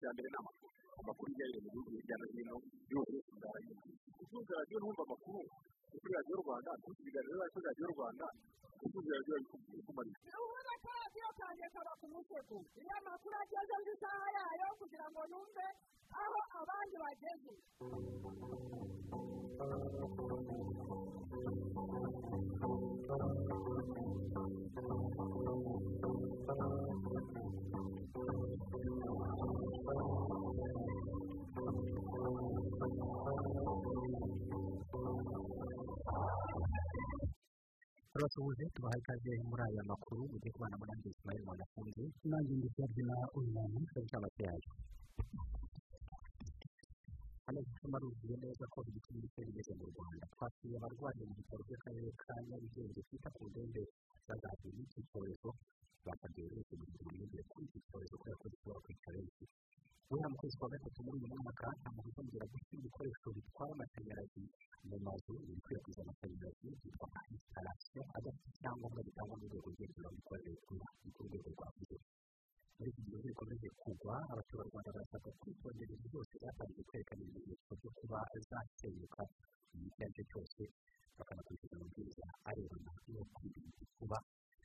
cya mbere ni amakuru amakuru ajyanye mu bihugu hirya no hino yose bwaranyuze utunze radiyo numva amakuru kuri radiyo rwanda tuzi ibiganiro byacu kuri radiyo rwanda utunze radiyo bikubwira kumarira urabona ko radiyo kanjye kaba ku musego iyo amakuru ageze mu isaha yayo kugira ngo yumve aho abandi bageze turabasuhuje tubaha ikaze muri aya makuru ugiye kubana muri andi ismail mwanafunzi. Nanjye ndisabye na uyu muntu inshamake yayo hano gituma ruzuye neza ko ibiti n'ibiti bigeze mu rwanda twasuye abarwariye mu bitaro by'akarere ka nyarugenge twita ku ndembe bazahuye n'iki cyorezo basabwe buri wese kugira ngo yongere kuri iki cyorezo kubera ko gishobora kwica benshi guhera mu kwezi kwa gatatu muri uyu mwaka ntabwo bizongera gushyira ibikoresho bitwara amashanyarazi mu mazu ibikwirakwiza amashanyarazi byitwa instalasiyo adafite icyangombwa gitangwa n'urwego ngenzuramikorere ku rwego rwa mbere muri iki gihe bikomeje kugwa abaturarwanda barasabwa kwitondera ibintu byose zatangiye kwerekana ibimenyetso byo kuba zasenyuka igihe icyo ari cyo cyose bakanakurikiza amabwiriza arebana no kwirinda kuba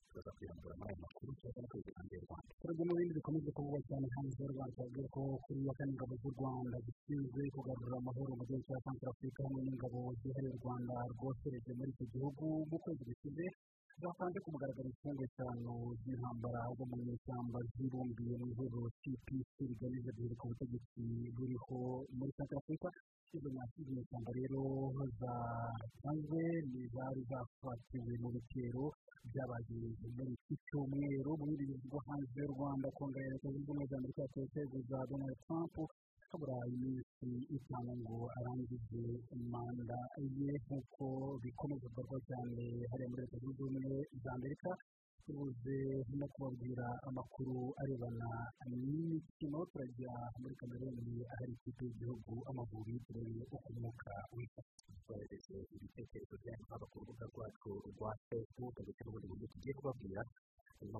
tubaza kwirambura muri aya makuru cyangwa no kwirinda y'u rwanda turajya mu bindi bikomeje kuvugwa cyane hanze y'u rwanda tubabwira ko kuri ya kane ingabo z'u rwanda zishinzwe kugarura amahoro mu gihugu cya santara afurika hamwe n'ingabo zihariye u rwanda rwohereje muri iki gihugu mu kwezi gushize zatanze ku mugaragaro imfungwa eshanu z'intambara zo mu ishyamba zibumbiye mu ihuriro cpc rigamije guhirika ubutegetsi buriho muri santara afurika izo nyashyamba rero zatanzwe ni zari zafatiwe mu bitero byabaye muri iki cyumweru. Mu bindi bihugu hanze y'u rwanda kongera leta zunze ubumwe za amerika yateye inzego za donald trump. Iminsi itanu ngo arangize manda ye nk'uko bikomeje gukorwa cyane hariya muri leta zunze ubumwe za amerika tubuze no kubabwira amakuru arebana n'imikino turajya muri kameruni ahari ikipe y'igihugu amavubi turebe uko umwuka wifashe twohereze ibitekerezo byanyu haba ku rubuga rwacu rwa facebook ndetse n'ubundi buryo tugiye kubabwira hanyuma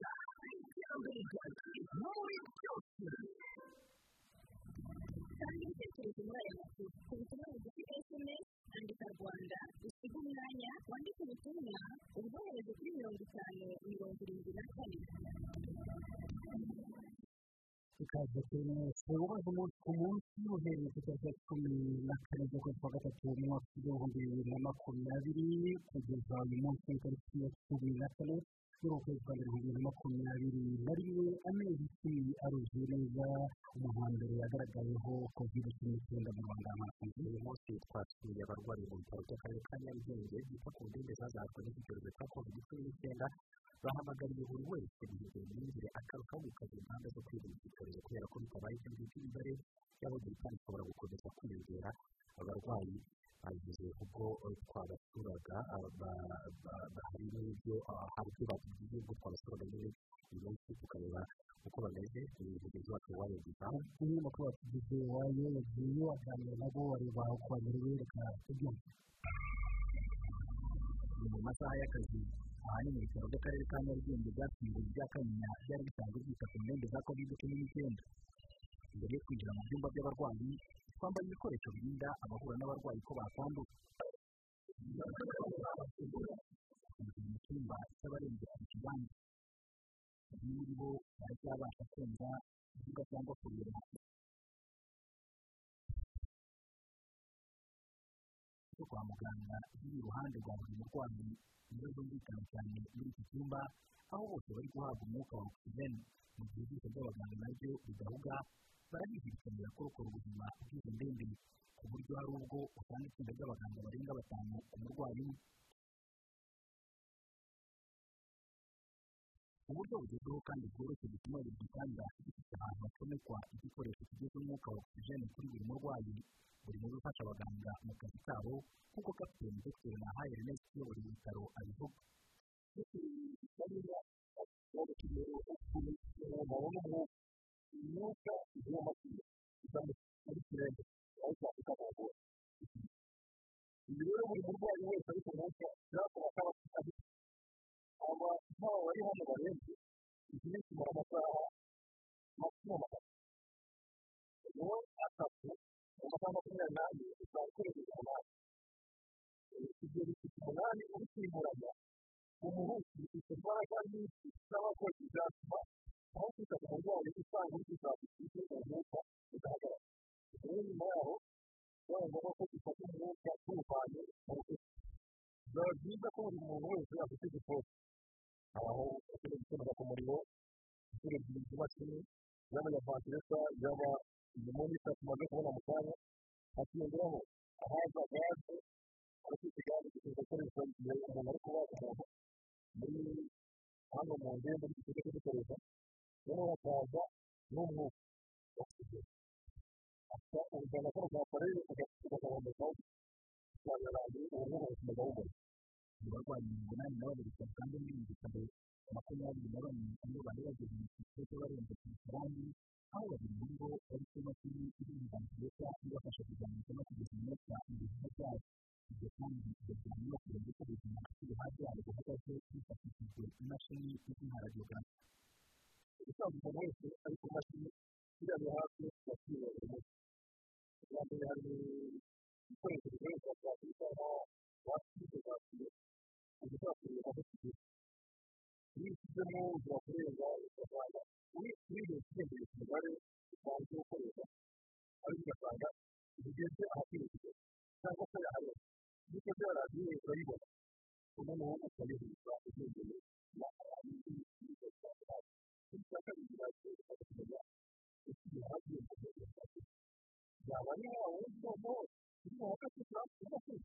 ibitekerezo muri aya makuru ku butumwa bugufi sms andika rwanda usiga umwanya wandike ubutumwa ubwohereze kuri mirongo itanu mirongo irindwi na kane ikaze mwese ubaze umunsi ku munsi uhereye ku itariki cumi na kane z'ukwezi kwa gatatu mu mwaka w'ibihumbi bibiri na makumyabiri kugeza uyu munsi itariki ya cumi na kane z'ukwezi kwa mbere bibiri na makumyabiri na rimwe amezi icumi aruzuye neza umuntu wa mbere yagaragayeho kovide cumi n'icyenda mu rwanda amakungu uyu munsi twasuye abarwariye mu bitaro by'akarere ka nyarugenge byita ku ndembe zazahajwe n'iki cyorezo cya kovide cumi n'icyenda bahamagariye buri wese guhindura imyumvire akarushaho gukaza ingamba zo kwirinda iki cyorezo kubera ko bitabaye ibyo ngibyo imibare y'abagira kandi ishobora gukomeza kwiyongera abarwayi bagize ubwo twabasuraga hari n'ibyo hari ibyo batubwiye ubwo twabasuraga nyine uyu munsi tukareba uko bameze umuyobozi wacu wayogezaho umunyamakuru watugize wayo yagiye waganira nabo wareba uko bamerewe reka tubyumve ni mu masaha y'akazi ahanini mu bitaro by'akarere ka nyarugenge byafunguye ibya kanyinya byari bisanzwe byita ku ndembe za kovide cumi n'icyenda mbere yo kwinjira mu byumba by'abarwayi twambaye ibikoresho birinda abahura n'abarwayi ko bakandura mu cyumba cy'abarembye ku kibanza bamwe muri bo baracyabasha kumva cyangwa kureba cyo kwa muganga ziri iruhande rwa buri murwayi nizo zumvikana cyane muri iki cyumba aho bose bari guhabwa umwuka wa ogisijeni mu gihe ijisho ry'abaganga naryo ridahuga barabizirikanira kurokora ubuzima bw'izo ndembe ku buryo hari ubwo usanga itsinda ry'abaganga barenga batanu ku murwayi umwe uburyo bugezweho kandi bworoshye butuma buri gitanda ahantu hacomekwa igikoresho kigeze umwuka wa ogisijeni kuri buri murwayi buri mu bifasha abaganga mu kazi kabo nk'uko kapiteni dr nahaye ernest uyobora ibi bitaro abivuga. Imyuka igomba kuza muri kirenge aho twakwita ngo ibi rero buri murwayi wese ariko umwuka byakora ko aba afite aba nk'aba bari hano barembye iki ni kimara amasaha makumyabiri uwo atatu mu masaha makumyabiri n'ane usanga ukoresheje umunani bifite umunani ubisimburanya umuhutu bifite imbaraga nyinshi z'abakozi zatuma aho kwita ku murwayi usanga uri kuzafite umwuka udahagarara rero nyuma yaho bibaye ngombwa ko dufata umwuka tuwuvanye mu rukuta biba byiza ko buri muntu wese afite igikoresho aho ushobora gucomeka ku muriro inshuro ebyiri z'imashini yaba iya vantileta yaba imonita tumaze kubona mu kanya hakiyongeraho ahaza gaze iki gaze gikunze gukoreshwa igihe umuntu ari kubaga umuntu muri hano mu ngendo dukunze kugikoresha noneho hakaza n'umwuka oxygen ujyana kano ka apareye ugahumekaho cyane ubu ngubu ukomeza wubona mu barwayi mirongo inani na babiri kandi muri ibi bitaro makumyabiri na bane nibo bari bageze mu cyiciro cy'abarembye ku abandi aho babiri muri bo bari ku mashini iri vantileta ibafasha kuzamuka no kugeza umwuka mu buzima byabo ibyo kandi bijyanye no kureba uko ubuzima bw'uruhare byabo buhagaze hifashishijwe imashini izwi nka radiography ubusanzwe umuntu wese ari ku mashini iri aho hafi yakiriye buri munsi kugira ngo hari ibikoresho bikoreshwa twakwita nka wasitike zakiriye izi zakiriye aho kigeze iyo ushyizemo ushobora kurenza ugasanga uriya ugendeye ku mubare usanzwe ukoresha ariko ugasanga ugeze ahakwiriye kugera cyangwa se yahareba iyo ukoze ya radiyo urayibona noneho ukayihuza ugendeye na radiyo icya kabiri radiyo ifasha kumenya igihe hagiye mu gihe yaba ari wa wundi noneho uri mu hagati cyangwa se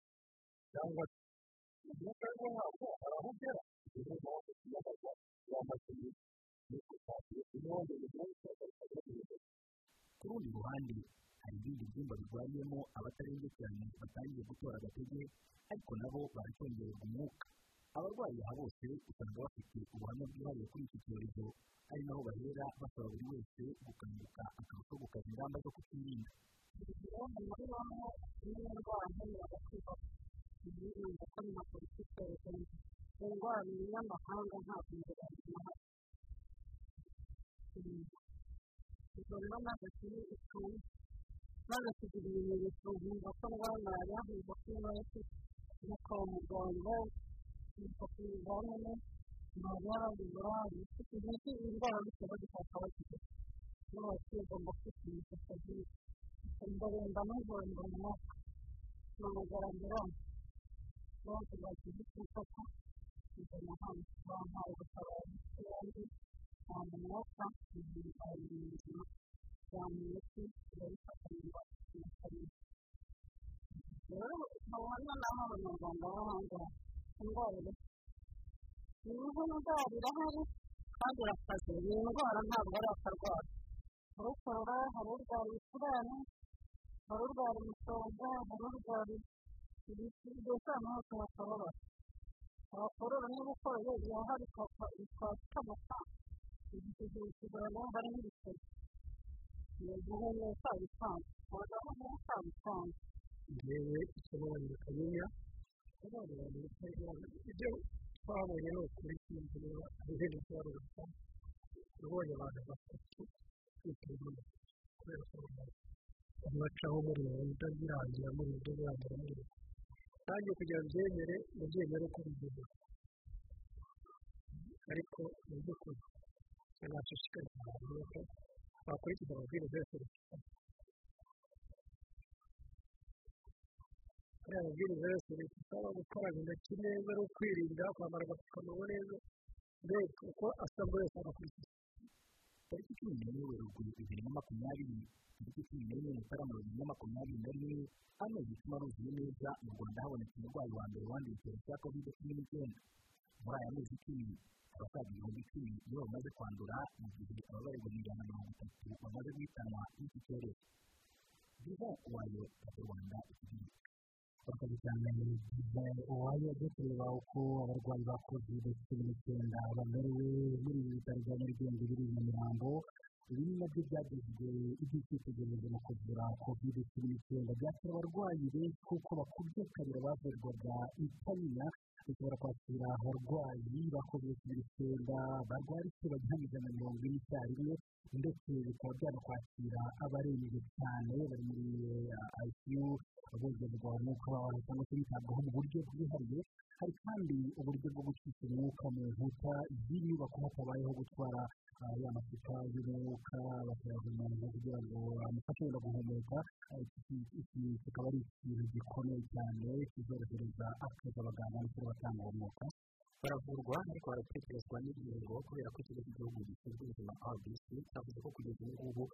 cyangwa se umwuka arimo ntabwo hari aho ugera rero nawe ukiyabaza wamashini nuko utagiye kumwongera umwuka ku rundi ruhande hari ibindi byumba birwariyemo abatarembye cyane batangiye gutora agatege ariko nabo baracyongererwa umwuka abarwayi aha bose usanga bafite ubuhamya bwihariye kuri iki cyorezo ari naho bahera basaba buri wese gukanguka akarushaho gukaza ingamba zo kukirinda yirinda ko na politiki y'amahanga ntabwo imbere y'amahanga ubwo rero ntabwo kiri itungo maze kugira ibimenyetso nkumva ko ndwara nkumva ko inoti no kwa muganga nkumva ko ibizamini ntabwo ibirari imiti indwara bitewe n'uko bakigera n'abakiri ugomba kwipimisha akazi ndarinda n'ingendo mu mwaka namagara mbirane bose bagize kwifata kugana hano bampaye ubutabazi kandi nta mwuka ari ubuzima bwa muntu turabifata mu rwanda rero nkabona naho abanyarwanda bo hanze indwara ni indwara irahari kandi irakaze ni indwara ntabwo ari akarwara urukorora hari urwara ibicurane hari urwara umusonga hari urwara ahantu hose hakorora abakorora niba ukoreye irahari twafite amafaranga igihe kigaragara hari n'ibiceri ni guhumeka bisanzwe abagabo guhumeka bisanzwe ngewe isobanura akamenya ibyo twabonye ni ukuri ari ibintu byoroshye ubonye abantu batatu kwiteza kubera ko bacaho muri gahunda birangira muri birangira muri ibyo nanjye kugira ngo byemere mubyemere uko bigeze. Ariko mu by'ukuri nashishikariza abantu ko bakurikiza amabwiriza yose leta ariya mabwiriza yose leta isaba gukaraba intoki neza no kwirinda kwambara agapfukamunwa neza mbega uko asabwa yose agakurikiza tariki cumi n'imwe werurwe bibiri na makumyabiri tariki cumi n'imwe mutarama bibiri na makumyabiri na rimwe amezi icumi aruzuye neza mu rwanda habonetse umurwayi wa mbere wanduye icyorezo cya kovide cumi n'icyenda muri aya mezi icumi abasaga ibihumbi icumi nibo bamaze kwandura mu gihe ababarirwa ijana na mirongo itatu bamaze guhitanwa n'iki cyorezo byiza wayo mu rwanda ikigiye turakoze cyane byiza uwayo byo kureba uko abarwayi ba kovide cumi n'icyenda bamerewe muri ibi bitaro bya nyarugenge biri i nyamirambo ibi na byo byagizwe iby'icyitegererezo mu kuvura kovide cumi n'icyenda byakira abarwayi benshi kuko bakubye kabiri bavurwaga itamina bishobora kwakira abarwayi ba kovide cumi n'icyenda barwara icyo bagihana ijana na mirongo ine icyarimwe ndetse bikaba byanakwakira abarembye cyane bari muri ayisiyu bongererwa umwuka cyangwa se bitabwaho mu buryo bwihariye hari kandi uburyo bwo gucisha umwuka mu nkuta z'inyubako hatabayeho gutwara ya macupa y'umwuka bakayaha umuntu kugira ngo amufashe wenda guhumeka iki kikaba ari ikintu gikomeye cyane kizorohereza akazi abaganga ndetse n'abatanga uwo mwuka baravurwa ariko baratekerezwa n'ingingo kubera ko ikigo cy'igihugu gishinzwe ubuzima rbc cyavuze ko kugeza ubu ngubu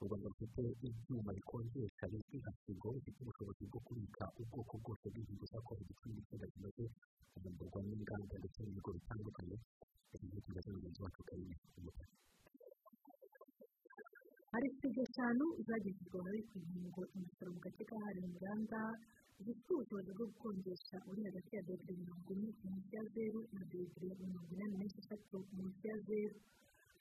u rwanda rufite ibyuma bikonjesha bizwi nka firigo bifite ubushobozi bwo kubika ubwoko bwose bw'inkingo za covid cumi n'icyenda zimaze kuvumburwa n'inganda ndetse n'ibigo bitandukanye igihe kimaze mugenzi wacu karimo umutaka hari firigo eshanu zagezezwa muri inkingo imisoro mu gace kahariwe inganda ubushobozi bwo gukonjesha uri hagati ya dogere mirongo ine munsi ya zeru na dogere mirongo inani n'esheshatu munsi ya zeru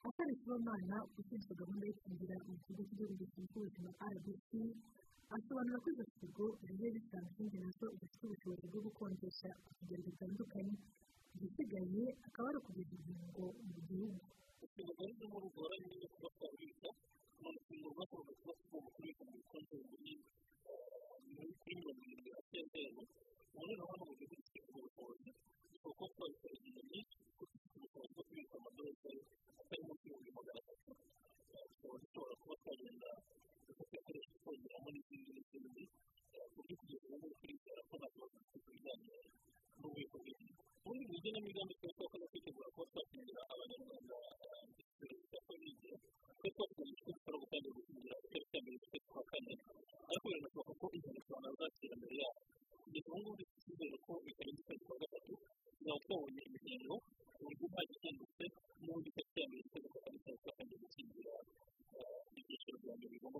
hasani sibomana ushinzwe gahunda yo kugira mu kigo cy'igihugu gishinzwe ubuzima rbc asobanura ko izo firigo zigiye zisanzwe izindi na zo zifite ubushobozi bwo gukonjesha ku kigero gitandukanye igisigaye akaba ari ukugeza inkingo mu gihugu rero muri ubwo nyine kuba twabika none firigo rwose kuba tugomba kubika mu kuri mirongo irindwi na rero hano mu gihugu ku buryo nta gihindutse n'ubundi itariki ya mbere z'ukwezi kwa kane tuzaba twatangiye gukingira ibyiciro bigomba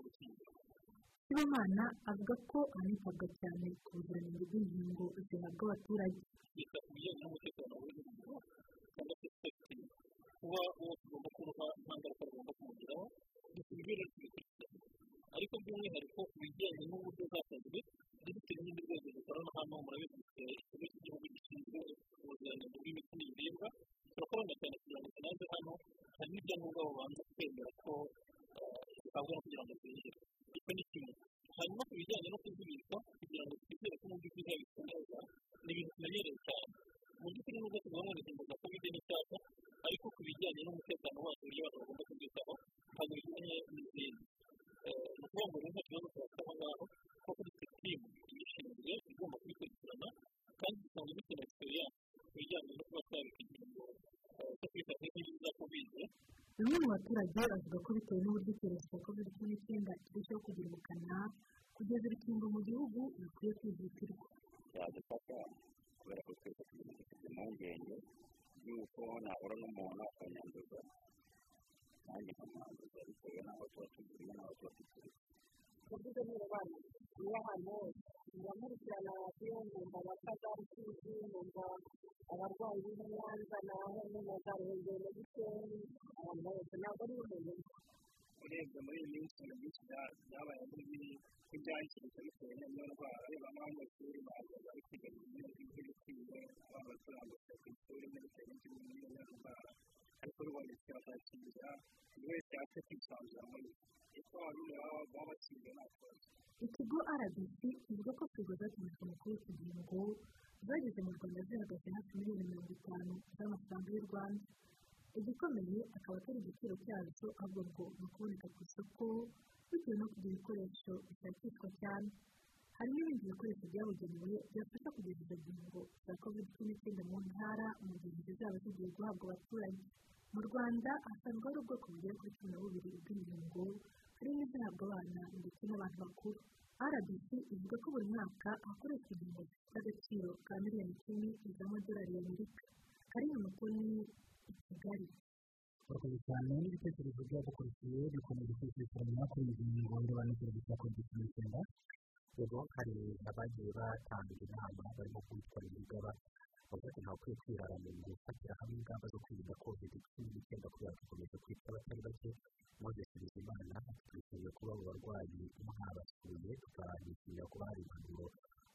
avuga ko hanitabwa cyane ku buziranenge bw'inkingo zihabwa abaturage yita ku bijyanye n'umutekano w'ubuzima cyangwa se sefiti kuba uwo tugomba kuruha nta ngaruka rugomba kumugiraho gusa ibyo rero tubikurikirana ariko by'umwihariko ku bijyanye n'uburyo bwakozwe ndetse n'ibindi rwego dukorana hano murabizi dufite ikigo cy'igihugu gishinzwe ubuziranenge bw'imiti n'ibiribwa turakorana cyane kugira ngo zinaze hano hari n'ibyangombwa babanza kwemera ko zihabwa no kugira ngo zinjire icyo ni kimwe hanyuma ku bijyanye no kuzibika kugira ngo twizere ko mu by'ukuri zabitswe neza ni ibintu tumenyereye cyane mu by'ukuri nubwo tuvuga ngo ni inkingo za kovide n'icyapa ariko ku bijyanye n'umutekano wacu uburyo abantu bagomba kubyitaho ntabwo bijyanye n'izindi ni ukuvuga ngo rero nta kibazo twafite aho ngaho kuko dufite timu ibishinzwe igomba kubikurikirana kandi dusanga dufite na egisperiyanse ku bijyanye no kuba twabika inkingo zo kwita ku nkingi za kovide bamwe mu baturage bavuga ko bitewe n'uburyo icyorezo cya kovide cumi n'icyenda kirushaho kugira ubukana kugeza urukingo mu gihugu bikwiye kwihutirwa. Yadufasha kubera ko twese dufite impungenge y'uko nahura n'umuntu akanyanduza. Nanjye nkamwanduza bitewe n'aho tuba tuguriye n'aho tuba tuguriye kuvuga niba abana niba ahantu hose ntibakurikirana radiyo numva abakaza rusizi numva abarwayi b'inyanza naho na za ruhengeri na gisenyi abantu bose ntabwo ari umuntu urebye muri iyi minsi ibintu byinshi byabaye bibi nk'ibyangiritse bitewe n'iyo ndwara reba nk'abanyeshuri baza bari kwiga ibintu by'ibikwiye abana basobanutse ku ishuri bitewe n'iyo ndwara ariko rubonye tukazakingira buri wese yaje kwisanzura muri icyo ababyeyi baba baba bakingiye nta kibazo ikigo rbc kivuga ko firigo zatumijwe mu kuri iki gihe ngo zageze mu rwanda zihagaze hafi miliyoni mirongo itanu z'amafaranga y'u rwanda igikomeye akaba atari igiciro cyazo ahubwo ngo ni ukuboneka ku isoko bitewe no kugira ibikoresho bishakishwa cyane. Hari n'ibindi bikoresho byabugenewe byafasha kugeza izo ngingo za covid cumi n'icyenda mu ntara mu gihe zizaba zigiye guhabwa abaturage. Mu rwanda hasanzwe hari ubwoko bugera kuri cumi na bubiri bw'ingingo harimo izihabwa abana ndetse n'abantu bakuru. Rbc ivuga ko buri mwaka hakoreshwa ingingo zifite agaciro ka miliyoni icumi z'amadolari y'amerika. Karine mutoni i kigali. Urakoze cyane n'ibitekerezo by'abakurikiye bikomeje kwishyurana kuri iyi ngingo n'icyorezo cya covid cumi n'icyenda rero hari abagiye batanga inama barimo kwitwara imigaba bavuga ntabwo ukwiye kwirara mu gufatira hamwe ingamba zo kwirinda covid cumi n'icyenda kubera gukomeza kwita abatari bake. Maze subiza imana twishimiye kuba abo barwayi. Tukanishimira kuba hari impanuro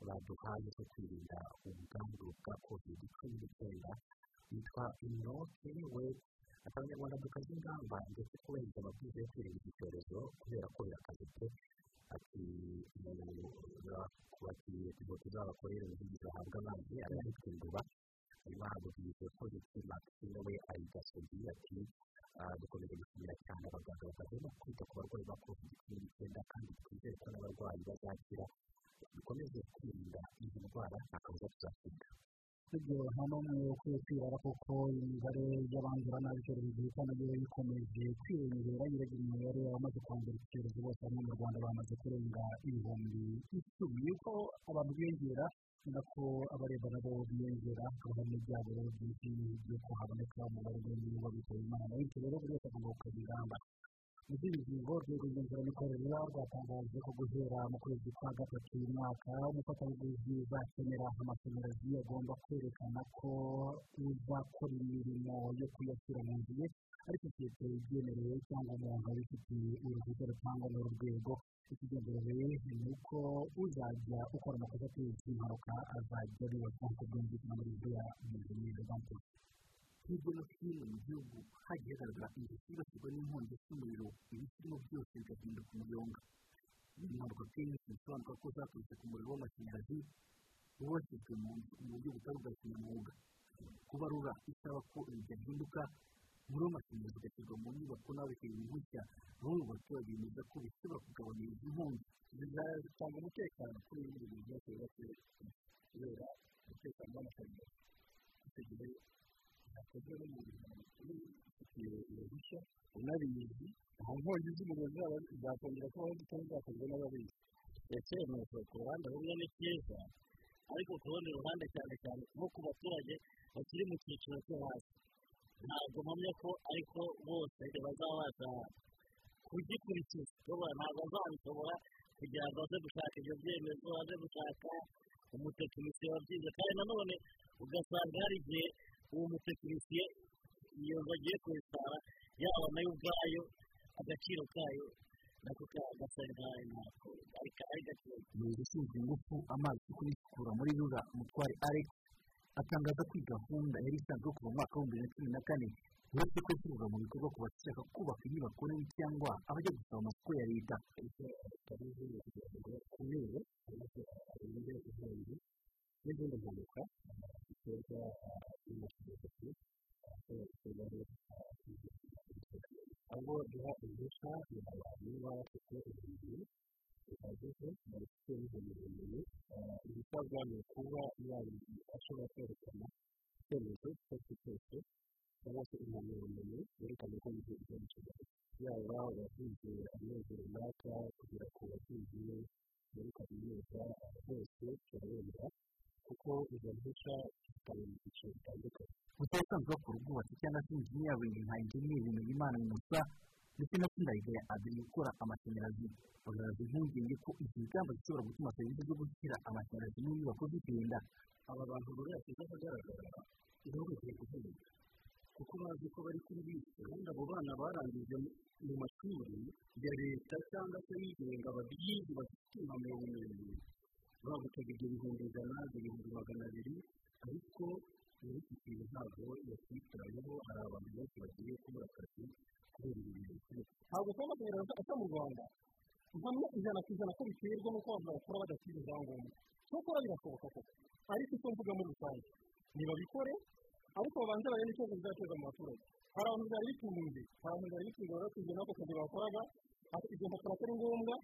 baduhaye zo kwirinda ubwandu bwa covid cumi n'icyenda yitwa inoke we abanyarwanda dukaze ingamba ndetse kubahiriza amabwiriza yo kwirinda iki cyorezo kubera tuzatsinda ibyo nta n'umwe ukwiye kwirara kuko imibare y'abandura nabi icyorezo gihita na yo ikomeje kwiyongera yiragira imibare abamaze kwandura iki cyorezo bose hamwe mu rwanda bamaze kurenga ibihumbi icumi yuko abantu biyongera nako abareba nabo biyongera hakaba hari n'ibyago byinshi by'uko haboneka umubare munini w'abitaba imana bityo rero buri wese agomba gukaza ingamba mu zindi ngingo urwego ngenzuramikorere rwatangaje ko guhera mu kwezi kwa gatatu uyu mwaka umufatabuguzi uzakenera amashanyarazi agomba kwerekana ko uzakora imirimo yo kuyashyira mu nzu ye ari sosiyete ibyemerewe cyangwa umuntu abifitiye uruhushya rutangwa n'uru rwego ikigenderewe ni uko uzajya ukora amakosa ateza impanuka azajya abibazwa nk'uko byumvikana muri buriya injeniyeri banki hirya no hino mu gihugu hagiye hagaragara inzu zibasirwa n'inkongi z'umuriro ibisirimo byose bigahinduka umuyonga iyi mpanuka kenshi bisobanuka ko zaturutse ku muriro w'amashanyarazi wubakishijwe mu buryo butari ubwa kinyamwuga kuba rura isaba ko ibi byahinduka umuriro w'amashanyarazi ugashyirwa mu nyubako n'ababifitiye impushya bamwe mu baturage bemeza ko bishobora kugabanya izi nkongi bizatanga umutekano kuri ibi bintu byose bibatse kubera umutekano w'amashanyarazi icyo gihe ufitiye uruhushya unabizi nta nkongi z'umuriro zaba zakongera kubaho zitari zakozwe n'ababizi ndetse ku ruhande rumwe ni byiza ariko ku rundi ruhande cyane cyane nko ku baturage bakiri mu cyiciro cyo hasi ntabwo mpamya ko ariko bose bazabasha kugikurikiza ntabwo bazabishobora kugira ngo baze gushaka ibyo byemezo baze gushaka umutekinisiye wabyize kandi nanone ugasanga hari igihe uwo mutekinisiye iyo bagiye kubisara yaba na yo ubwayo agaciro kayo nako gasa ntabwo ari gakeya umuyobozi ushinzwe ingufu amazi isuku n'isukura muri rura umutware alex atangaza ko iyi gahunda yari isanzwe kuva mu mwaka w'ibihumbi bibiri na cumi na kane uretse ko ishyirwa mu bikorwa ku bashaka kubaka inyubako nini cyangwa abajya gusaba amasoko ya leta. Arinde inkongi n'izindi mpanuka ziterwa n'amashanyarazi ashobora aho duha impushya abantu baba bafite ubumenyi buhagije babifite n'impamyabumenyi ibisabwa ni ukuba ashobora kwerekana icyemezo icyo ari cyo cyose cyangwa se impamyabumenyi yerekana ko yujuje ibyo yaba uwahinze amezi runaka kugera ku bahinzi muri kaminuza bose turabemera kuko izo mpushya zitanga mu byiciro bitandukanye gusa abasanzwe bakora ubwubatsi cyangwa se injiniyaringi nka injeniyeri bimenyimana musa ndetse na sindayigaya abiri gukora amashanyarazi bagaragaza impungenge ko izi ngamba zishobora gutuma serivisi zo gushyira amashanyarazi mu nyubako zitinda aba bantu buri wese ahagaragara bagiye guhinga kuko bazi ko bari kuri bisi kandi abo bana barangije mu mashuri ya leta cyangwa se yigenga babyizi bafite impamyabumenyi bagutega ibyo bihumbi ijana ibihumbi magana abiri ariko muri iki kintu ntabwo yakwitirayeho hari abantu benshi bagiye kubura akazi kubera ibi bintu ntabwo kuba amashanyarazi asa mu rwanda. Mpamya ijana ku ijana ko biterwa n'uko abantu bakora badasize ibyangombwa. Gukora birashoboka koko. Ariko icyo mvuga muri rusange ntibabikore ariko babanze barebe ikibazo bizateza mu baturage hari abantu byari bitunze hari abantu byari bitunze bari batunze n'ako kazi bakoraga ibyo mpapuro atari ngombwa.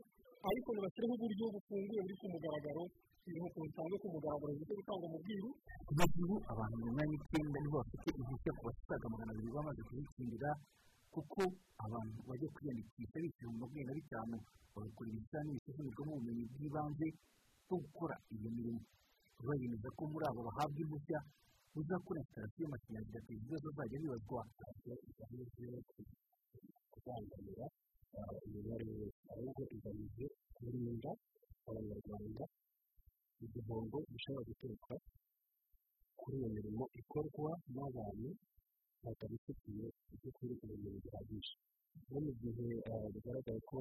Ariko ntibashyireho uburyo bufunguye buri ku mugaragaro ibihugu bisanzwe ku mugaragaro bifite gutanga umubwiro kugeza ubu abantu mirongo inani n'icyenda nibo bafite impushya ku basaga magana abiri bamaze kuzitsindira kuko abantu bajya kwiyandikisha bishyura mu makumyabiri na bitanu bagakora ibizamini bisuzumirwamo ubumenyi bw'ibanze bwo gukora iyo mirimo. Bayemeza ko muri abo bahabwa impushya buzakora instalasiyo y'amashanyarazi gateza ibibazo bazajya bibazwa. Kubangamira imibare yose ahubwo igamije kurinda abanyarwanda igihombo gishobora guturuka kuri iyo mirimo ikorwa n'abantu batabifitiye by'ukuri ubumenyi buhagije no mu gihe bigaragara ko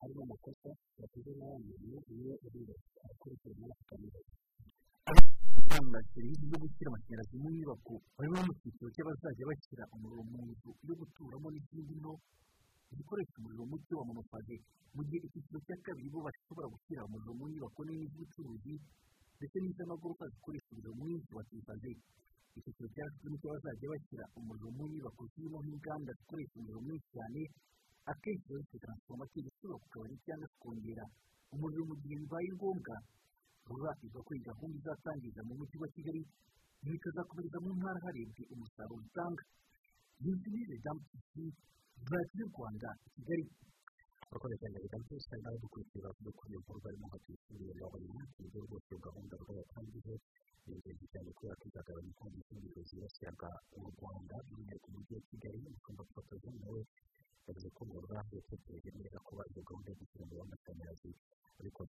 harimo amakosa yakoze n'abantu niyo uriwe akurikirana akamenya gutanga serivisi zo gushyira amashanyarazi mu nyubako barimo mu cyiciro cy'abazajya bashyira umuriro mu nzu yo guturamo n'izindi nto zikoresha umuriro muke wa monofaze mu gihe icyiciro cya kabiri bo bashobora gushyira umuriro mu nyubako nini z'ubucuruzi ndetse n'iz'amagorofa zikoresha umuriro mwinshi wa trifaze icyiciro cya gatatu ni cyo bazajya bashyira umuriro mu nyubako zirimo nk'inganda zikoresha umuriro mwinshi cyane akenshi ziba zifite taransifomateri ishobora kugabanya cyangwa kongera umuriro mu gihe bibaye ngombwa rura ko iyi gahunda izatangiza mu mujyi wa kigali nyuma ikazakomereza mu ntara harebwe umusaruro utanga. Yinjinire dampisi burati y'u rwanda kigali abakozi cyane reka byose nawe dukurikira bavuga ko iyo mvugo barimo nka tuyishyuriye babona ku buryo rwose gahunda rw'abatangije ni ingenzi cyane kubera ko izagabanya inkongi z'umuriro zibasiraga u rwanda by'umwihariko mu mujyi wa kigali umushumba fotozi nawe yavuze ko mu rwanda yatekereje neza kuba iyo gahunda yo gushyira umuriro w'amashanyarazi ariko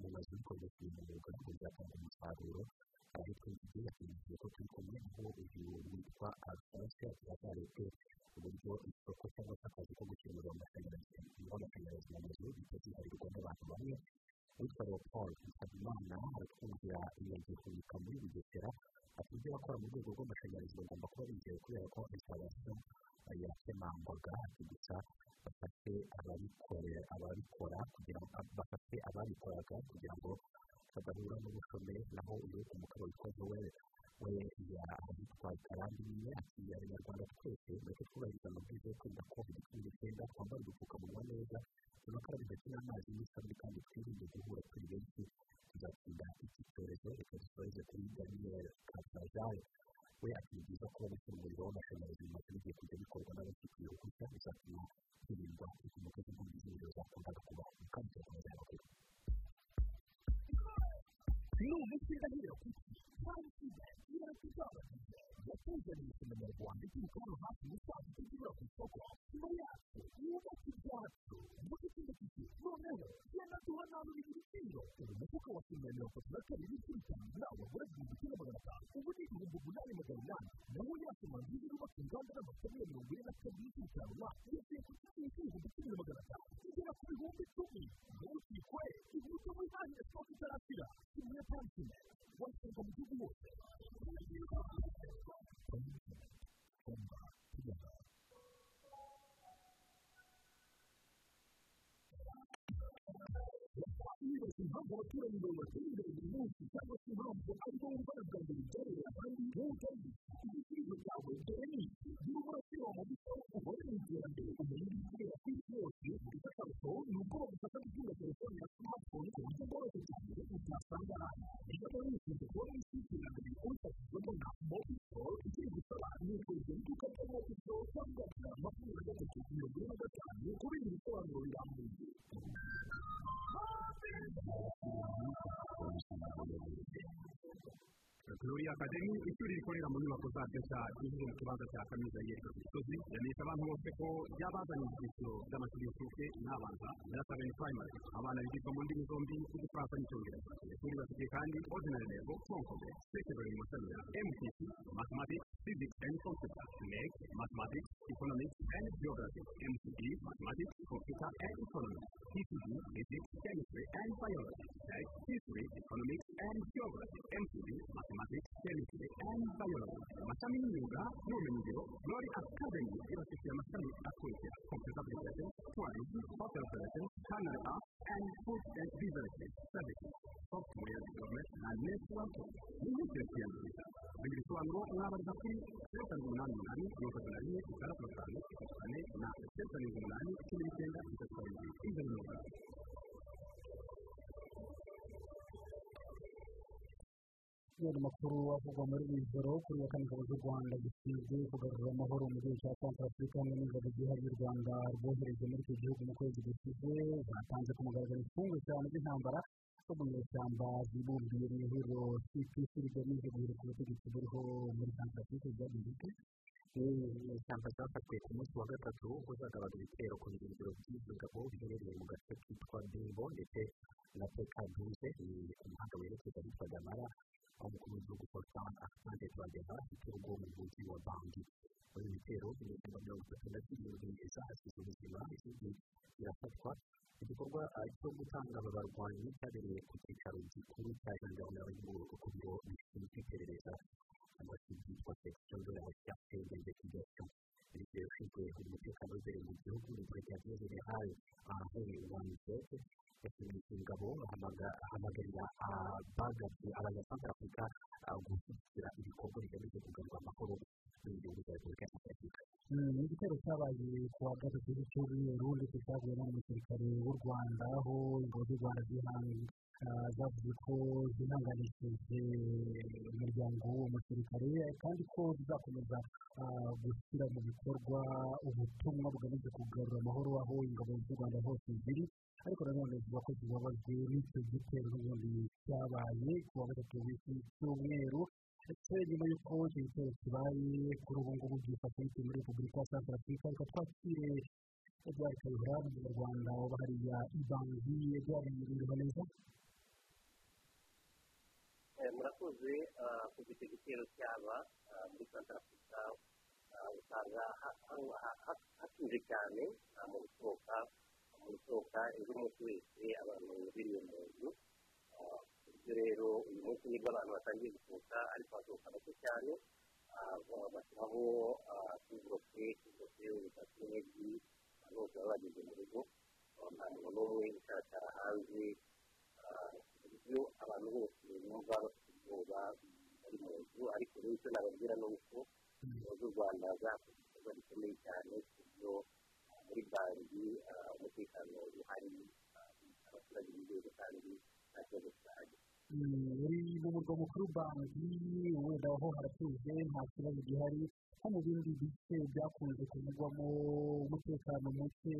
mu mazu bikorwa ku mwuga ngo byatanga umusaruro ari twinshi yakomeje ko turi kumwe aho uyu witwa alphonse azarebwe uburyo isoko cyangwa se akazi ko gushyira umuriro w'amashanyarazi mu mazu bitaziharirwa n'abantu bamwe witwa leopold nsabimana aratwumvira iyo nzu ihunika muri bugesera ibyo bakora mu rwego rw'amashanyarazi bagomba kuba bizewe kubera ko instalasiyo yakemangwaga gusa bafate ababikora kugira ngo bafate ababikoraga kugira ngo badahura n'ubushomeri naho uyu umugabo witwa joel we yitwa karandi nyine ati abanyarwanda twese ndetse twubahiriza amabwiriza yo kwirinda covid mu mazu bigiye kujya bikorwa n'abafitiye uruhushya bizatuma hirindwa impanuka z'inkongi z'umuriro zakundaga kubaho kandi tugakomeza amakuru ni umushyirahiro kuki cyangwa se ikibazo cy'abagize yatuzaniye umunyarwanda ituruka hano hafi musanze tugura ku isoko nyuma yacu yubaka ibyacu muri kino gihe noneho genda duhananura ibiciro ubu mufuka wa kimwe mirongo kabiri n'ibice bitanu nawe wagura igihumbi batera imbere buri munsi cyangwa se impamvu ari bo mbere byarera abandi wowe ishuri rikorera mu nyubako zaryo nshya riri mu kibanza cya kaminuza ku gisozi yamenyesha abantu bose ko ryabazanye ibyiciro by'amashuri y'incuke n'abanza birasabeni primary. Abana bigishwa mu ndimi zombi z'igifaransa n'icyongereza ishuri bafitiye kandi ordinary level fonkome secondary mu mashami ya mtc mathematics physics and computer. Meg mathematics economics and geography. Mcd mathematics computer and economics. Pcd physics chemistry and biology. Tech history economics and geography. Mcd mathematics chemistry and biology. Amashami y'imyuga n'ubumenyingiro glory academy ibafitiye amashami akurikira computer application tourism hotel operation culinary arts and food and beverages services software development and network n'ibindi kwiyandikisha ibindi bisobanuro mwabariza kuri zeru karindwi umunani umunani mirongo itatu na rimwe itandatu gatanu itatu kane na zeru karindwi umunani cumi n'icyenda itatu karindwi imbere mu rwanda kubera amakuru avugwa muri iri joro kuri wa kane ingabo z'u rwanda zishinzwe kugarura amahoro mu gihugu cya centre afurika hamwe n'ingabo zihariye u rwanda rwohereje muri icyo gihugu mu kwezi gushize. Zatanze ku mugaragaro imfungwa cyane z'intambara zo mu nyeshyamba zibumbiye mu ihuriro cpc rigamije guhirika ubutegetsi buriho muri santarafurike byagize ute ishyamba zafatiwe ku munsi wa gatatu ubwo zagabaga ibitero ku birindiro by'izo ngabo biherereye mu gace kitwa bimbo ndetse na pekaduze ni umuhanda werekeza ahitwa gamara aho umukuru w'igihugu paul kagame asante twagera igitego mu mujyi wa banki muri ibi bitero inyeshyamba mirongo itatu na zirindwi zahasize ubuzima izindi zirafatwa igikorwa cyo gutanga aba barwanyi cyabereye ku cyicaro gikuru cya jandarumeri y'igihugu ku biro mu gihugu ni brigadier general henry wanizete yashimishije ingabo ahamagarira abagabye abanyasantara afurika gushyigikira ibikorwa bigamije kugarura amahoro mu gihugu cya repubulika ya afurika ni igitero cyabaye ku wa gatatu cy'umweru ndetse cyavuye n'umusirikare w'u rwanda aho ingabo z'u rwanda zavuze ko zihanganishije umuryango w'uwo musirikare kandi ko zizakomeza gushyira mu bikorwa ubutumwa bugamije kugarura amahoro aho ingabo z'u rwanda hose ziri ariko nanone zivuga ko zibabajwe n'icyo gitero n'ubundi cyabaye ku wa gatatu w'iki cyumweru ndetse nyuma y'uko icyo gitero kibaye kuri ubu ngubu byifashishije muri repubulika ya santara afurika reka twakire edouard kayihura umunyarwanda uba hariya ibangi edouard yiriwe neza murakoze kuva icyo gitero cyaba muri santara afurika usanga hatuje cyane mu gusohoka mu gusohoka ejo umunsi wese abantu biriwe mu nzu ibyo rero uyu munsi ni bwo abantu batangiye gusohoka ariko hasohoka bake cyane bashyiraho tuburoke tuburoke ubutatu n'ebyiri abantu bose baba bageze mu rugo nta muntu n'umwe ushakara hanze buryo abantu bose bumva bafite ubwoba bari mu nzu ariko rero icyo nababwira ni uko ingabo z'u rwanda zakoze igikorwa gikomeye cyane ku buryo muri banki umutekano uhari abaturage bizewe kandi nta kibazo kirahari muri mu murwa mukuru banki wenda aho haratuje nta kibazo gihari. Nko mu bindi bice byakunze kuvugwamo umutekano muke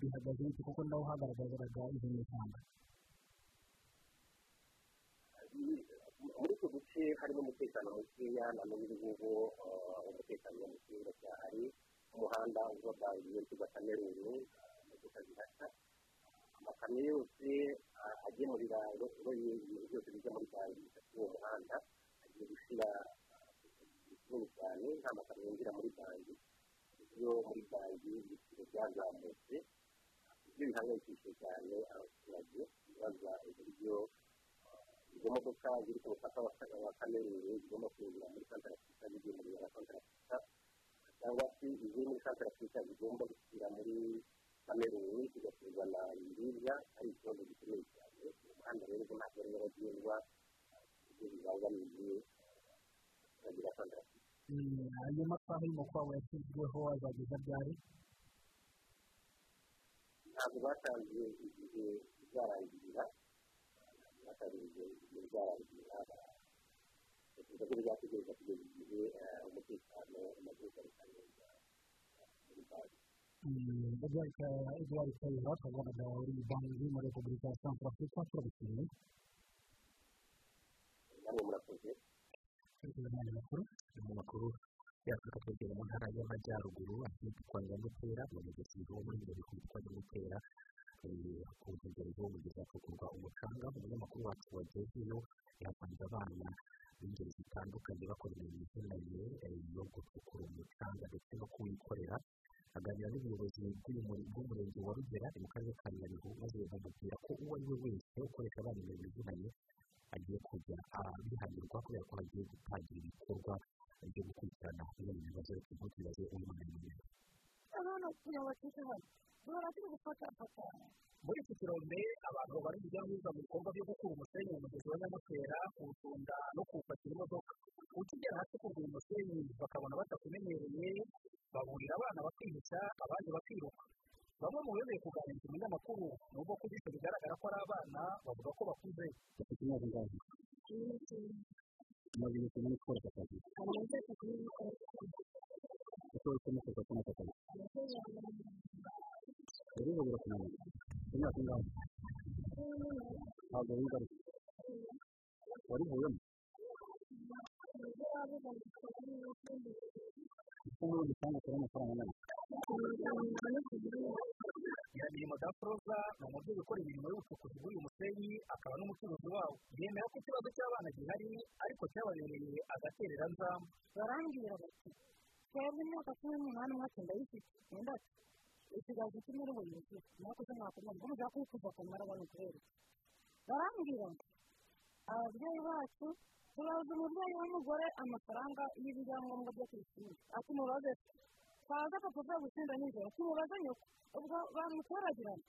bihagaze kuko naho hagaragaraga izo muri utwo duce harimo umutekano mukeya na n'ubu ngubu umutekano muke uracyahari umuhanda banki werekeza kameruni imodoka zihashya amakamyo yose agemurira ibintu byose bijya muri banki bifite uwo muhanda agiye gushyira kinini cyane nta makamyo yinjira muri banki uburyo muri banki ibiciro byazamutse ibyo bihangayikishije cyane abaturage bibaza uburyo izo modoka ziri ku mupaka wa kameruni zigomba kwinjira muri santara afurika zigiye muri ya santara afurika cyangwa se iziri muri santara afurika zigomba gushyira muri kameruni zigatuzana ibiribwa ari ikibazo gikomeye cyane. Uyu muhanda rero ubwo ntabwo ari nyabagendwa ibyo bibangamiye abaturage ba santara afurika ayo masaha y'umukwabo yashyizweho azageza ryari? Ntabwo batangiye igihe bizarangirira igihe bizarangirira batekereza ko bizategereza kugeza igihe umutekano umaze kugaruka neza muri banki edouard kayihura twabonaga uri banki muri repubulika ya santara afurika turabishimiye namwe murakoze turi n'andi makuru mu makuru y'afurika twegera mu ntara y'amajyaruguru ahitwa nyamutera mu mugezi w'umurenge witwa nyamutera umucanga umunyamakuru wacu wagezeyo yahasanze abana b'ingeri zitandukanye bakora imirimo ivunanye yo gucukura umucanga ndetse no kuwikorera aganira n'ubuyobozi bw'umurenge wa rugera mu karere ka nyabihu maze bamubwira ko uwo ari we wese ukoresha abana imirimo ivunanye agiye kujya abihanirwa kubera ko hagiye gutangira ibikorwa byo gukurikirana bimwe mu bibazo turimo tubaze umwana n'umwana abana tuyabakije hano duhora turi gufata afata muri iki kirombe abantu bari kujya n'uza mu bikorwa byo gukura umusenyi mu mugezi wa nyamutera kuwutunda no kuwupakira imodoka ukigera hasi kugura umusenyi bakabona batakumenyereye baburira abana bakihisha abandi bakiruka bamwe mu bemeye kuganiriza umunyamakuru nubwo kuri ibyo bigaragara ko ari abana bavuga ko bakuze bafite imyaka ingahe tumaze igihe kinini gukora aka kazi amaze kugura ubu birakunaniye imyaka ingahe ntabwo wigaruka wari buvuyemo ese n'ubundi cyangwa ukora amafaranga angana nyiramirimo dafroza ni umubyeyi ukora imirimo y'ubucukuzi bw'uyu musenyi akaba n'umucuruzi wawo yemera ko ikibazo cy'abana gihari ariko cyababereye agatereranzamu barambwira bati twebwe imyaka cumi n'umunani mwaka ndayifite wenda ikiganza kimwe uri bunyuze mwakoze mwakomeye ubwo mujya kwifuza akamaro bano kubera barambwira ngo ababyeyi bacu turaza umubyeyi w'umugore amafaranga y'ibyangombwa byo ku ishuri ati mubaze twaza papa uvuye gutsinda nijoro tumubaze nyoko ubwo bamutoragirana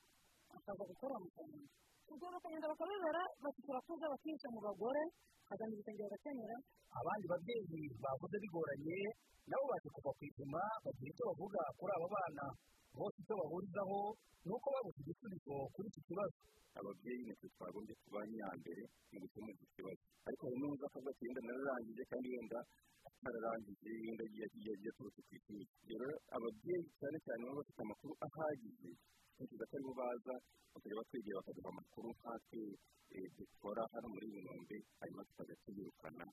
akaza gukora amafaranga ubwo bakagenda bakabibera bati turakuze bakica mu bagore akazana ibitenge bagakenyera abandi babyeyi bavuze bigoranye nabo baje kuva ku izima bagira icyo bavuga kuri abo bana. Bose icyo bahurizaho ni uko babuze igisubizo kuri iki kibazo ababyeyi nitwe twagombye kuba nyambere mu gukemura iki kibazo ariko hari n'undi akavuga ati wenda nararangije kandi wenda atararangije wenda yagiye yaturutse ku ishuri rero ababyeyi cyane cyane baba bafite amakuru ahagije ntekereza ko ari bo baza bakajya batwegera bakaduha amakuru nkatwe dukora hano muri iyi nkombe hanyuma tukajya tuyirukana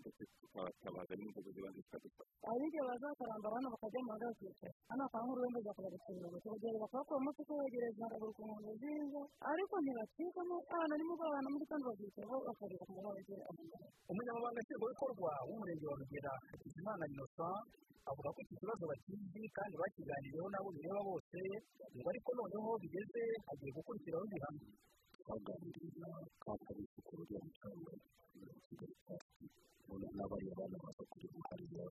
ndetse tukabatabaza n'inzego zibanze zikadufasha hari igihe baza bakaramba abana bakajya mu hagati hano akaba nk'ururembo bakajya gukinira bakabagera bakabakora umunsi kubegereza buri ku nkombe z'inzu ariko ntibacikamo abana nimugoroba na mu gitondo babyitaho bakareba ku murongo umunyamabanga nshingwabikorwa w'umurenge wa rugera hakizimana innocent avuga ko iki kibazo bakizi kandi bakiganiriyeho n'abo bireba bose ngo ariko noneho bigeze hagiye gukurikiraho ibihano twaganiriza kampani isuku rya mucanga kigali pasi noneho n'abariya bana baza hariya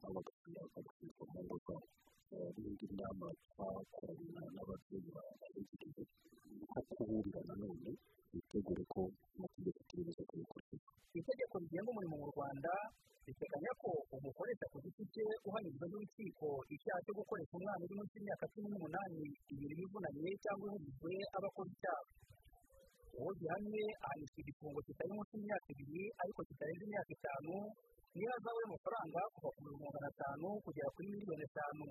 nabo bagasubira bagasubizwa mu ngo zabo n'indi nama twakorana n'ababyeyi babegereje nko kuburira nanone bitegure ko amategeko tugerageza kubikurikiza itegeko rigenga umurimo mu rwanda riteganya ko umukoresha ku giti cye uhanirwa n'urukiko icyaha cyo gukoresha umwana uri munsi y'imyaka cumi n'umunani imirimo ivunanye cyangwa ihugijwe aba akora icyaha. Uwo gihamye ahanishwa igifungo kitari munsi y'imyaka ibiri ariko kitarenze imyaka itanu niyo hazawe y'amafaranga kuva ku bihumbi magana atanu kugera kuri miliyoni eshanu.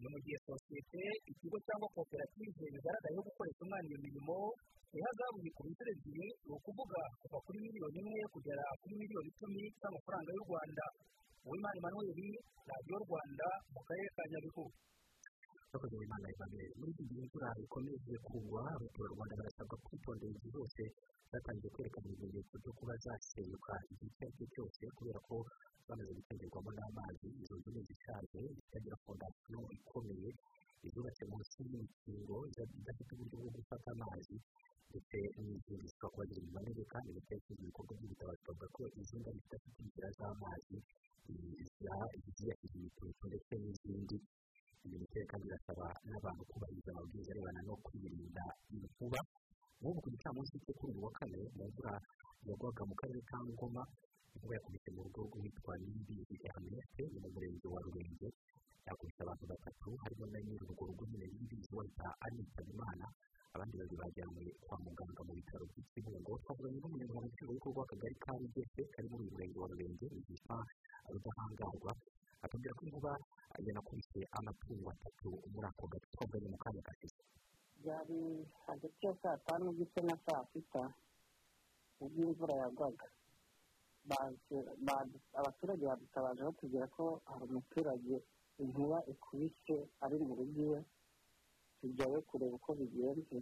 Ni mu gihe sosiyete ikigo cyangwa koperative bigaragayeho gukoresha umwana iyo mirimo ihazabu ku inshuro ebyiri ni ukuvuga kuva kuri miliyoni imwe kugera kuri miliyoni icumi z'amafaranga y'u rwanda. Uwimana emmanuel radiyo rwanda mu karere ka nyabihu. Bakoze imana emmanuel muri iki gihe imvura ikomeje kugwa abaturarwanda barasabwa kwitondera igihe hose zatangiye kwerekana ibimenyetso byo kuba zasenyuka igihe icyo ari cyo cyose kubera ko bamaze gutengerwamo n'amazi izo nzu ni izishaje zitagira fondasiyo ikomeye izubatse munsi y'imikingo idafite uburyo bwo gufata amazi ndetse n'izindi zishobora kuba ziri mu manegeka ndetse n'ibindi bikorwa by'ubutabazi bavuga ko izindi ari zidafite inzira z'amazi ziyashyize imitutu ndetse n'izindi minisiteri kandi irasaba n'abantu kubahiriza amabwiriza arebana no kwirinda inkuba nk'ubu ku gicamunsi cyo kuri uyu wa kane mu mvura yagwaga mu karere ka ngoma inkuba yakubise mu rugo rwitwa nimbizi erneste ni mu murenge wa rurenge yakubise abantu batatu harimo na nyiri urwo rugo nyine nimbizi wahita anitaba imana abandi babiri bajyanwe kwa muganga mu bitaro by'ikibungo twavuganye n'umunyamabanga nshingwabikorwa w'akagari ka rugese kari muri uyu murenge wa rurenge yitwa rudahangarwa atubwira ko inkuba yanakubise amatungo atatu muri ako gace twavuganye mu kanya gashize byari hagati ya saa tanu ndetse na saa sita. Ubwo imvura yagwaga abaturage badutabaje batubwira ko hari umuturage inkuba ikubise ari mu rugo iwe tujyayo kureba uko bigenze.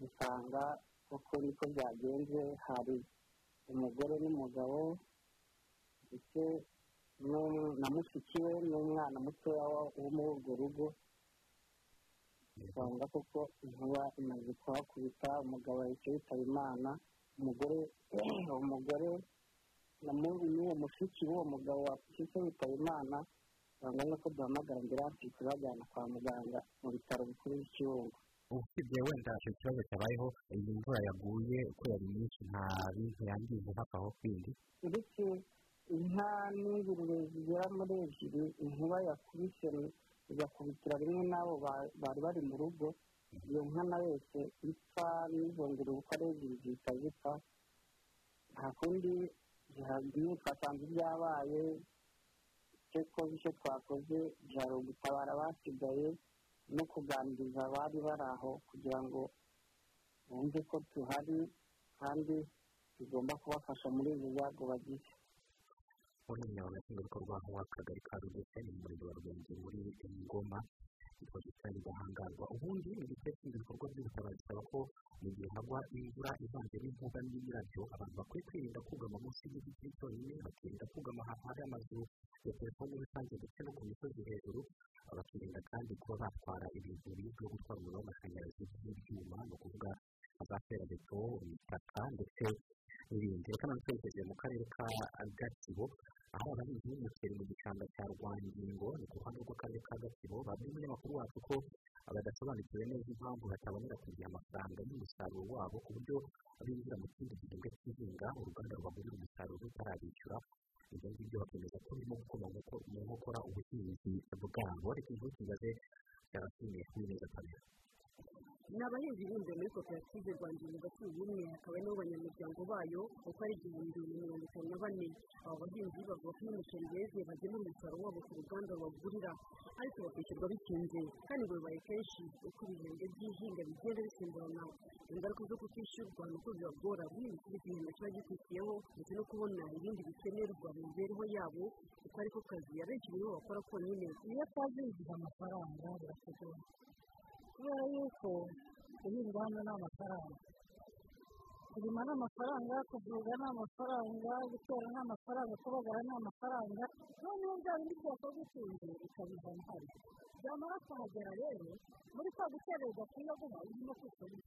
Dusanga uko niko byagenze hari umugore n'umugabo ndetse na mushiki we n'umwana mutoya wo muri urwo rugo. Usanga koko inkuba imaze kuhakubita umugabo yahise yitaba imana umugore umugore n'uwo mushiki w'uwo mugabo wahise witaba imana biba ngombwa ko duhamagara ambiranse tubajyana kwa muganga mu bitaro bikuru by'ikibungo usibye wenda icyo kibazo cyabayeho iyi mvura yaguye uko yari nyinshi nta bintu yangiza hafi aho kwindi? Uretse inka n'ingurube zigera muri ebyiri inkuba yakubise igakubitira rimwe n'abo bari bari mu rugo iyo nka na yose ipfa n'izo ngurube uko ari ebyiri zihita zipfa nta kundi zihagiye twasanze ibyabaye icyo icyo twakoze byari ugutabara abasigaye no kuganiriza abari bari aho kugira ngo bumve ko tuhari kandi tugomba kubafasha muri ibi byago bagize. Umunyamabanga nshingwabikorwa w'akagari ka rugese ni umurenge wa rugenzi muri ngoma yitwa gisani gahangarwa ubundi mu gice cy'ibikorwa by'ubutabazi bisaba ko mu gihe hagwa imvura ivanze n'inkuba n'imirabyo abantu bakwiye kwirinda kugama munsi y'igiti cyonyine bakirinda kugama ahantu hari amazu ya telefoni rusange ndetse no ku misozi hejuru bakirinda kandi kuba batwara ibintu bizwiho gutwara umuriro w'amashanyarazi by'ibyuma ni ukuvuga za ferabeto imitaka ndetse n'ibindi reka nanone twerekeje mu karere ka gatsibo aho abahinzi b'umuceri mu gishanga cya rwangingo ni ku ruhande rw'akarere ka gatsibo babwiye umunyamakuru wacu ko badasobanukiwe neza impamvu batabonera ku gihe amafaranga y'umusaruro wabo ku buryo binjira mu kindi gihembwe cy'ihinga uruganda rubagurira umusaruro utarabishyura ibyo ngibyo bakemeza ko birimo gukoma mu nkokora ubuhinzi bwabo. Reka inkuru tugaze yarasinywe kuri neza kabiri. Ni abahinzi b'inzu muri koperative rwanda gatsibo y'umwe hakaba nabo banyamuryango bayo uko ari igihumbi na mirongo itanu na bane. Aba bahinzi bavuga ko n'umuceri weze bagemura umusaruro wabo ku ruganda babagurira ariko bakishyurwa bitinze kandi ngo bibaye kenshi uko ibihembwe by'ihinga bigenda bisimburana. Ingaruka zo kutishyurwa ni uko bibagora guhinga ikindi gihembwe kiba gikurikiyeho ndetse no kubona ibindi bikenerwa mu mibereho yabo kuko ariko kazi abenshi muri bo bakora konyine. Iyo atazinjiza amafaranga biratugora kubera yuko guhinga hano ni amafaranga kurima ni amafaranga kuvuga ni amafaranga gutera ni amafaranga kubagara ni amafaranga noneho bya bindi byose bitinze bikabizana hano byamara kuhagera rero muri kwa gukererwa kuyaguma urimo kwikorera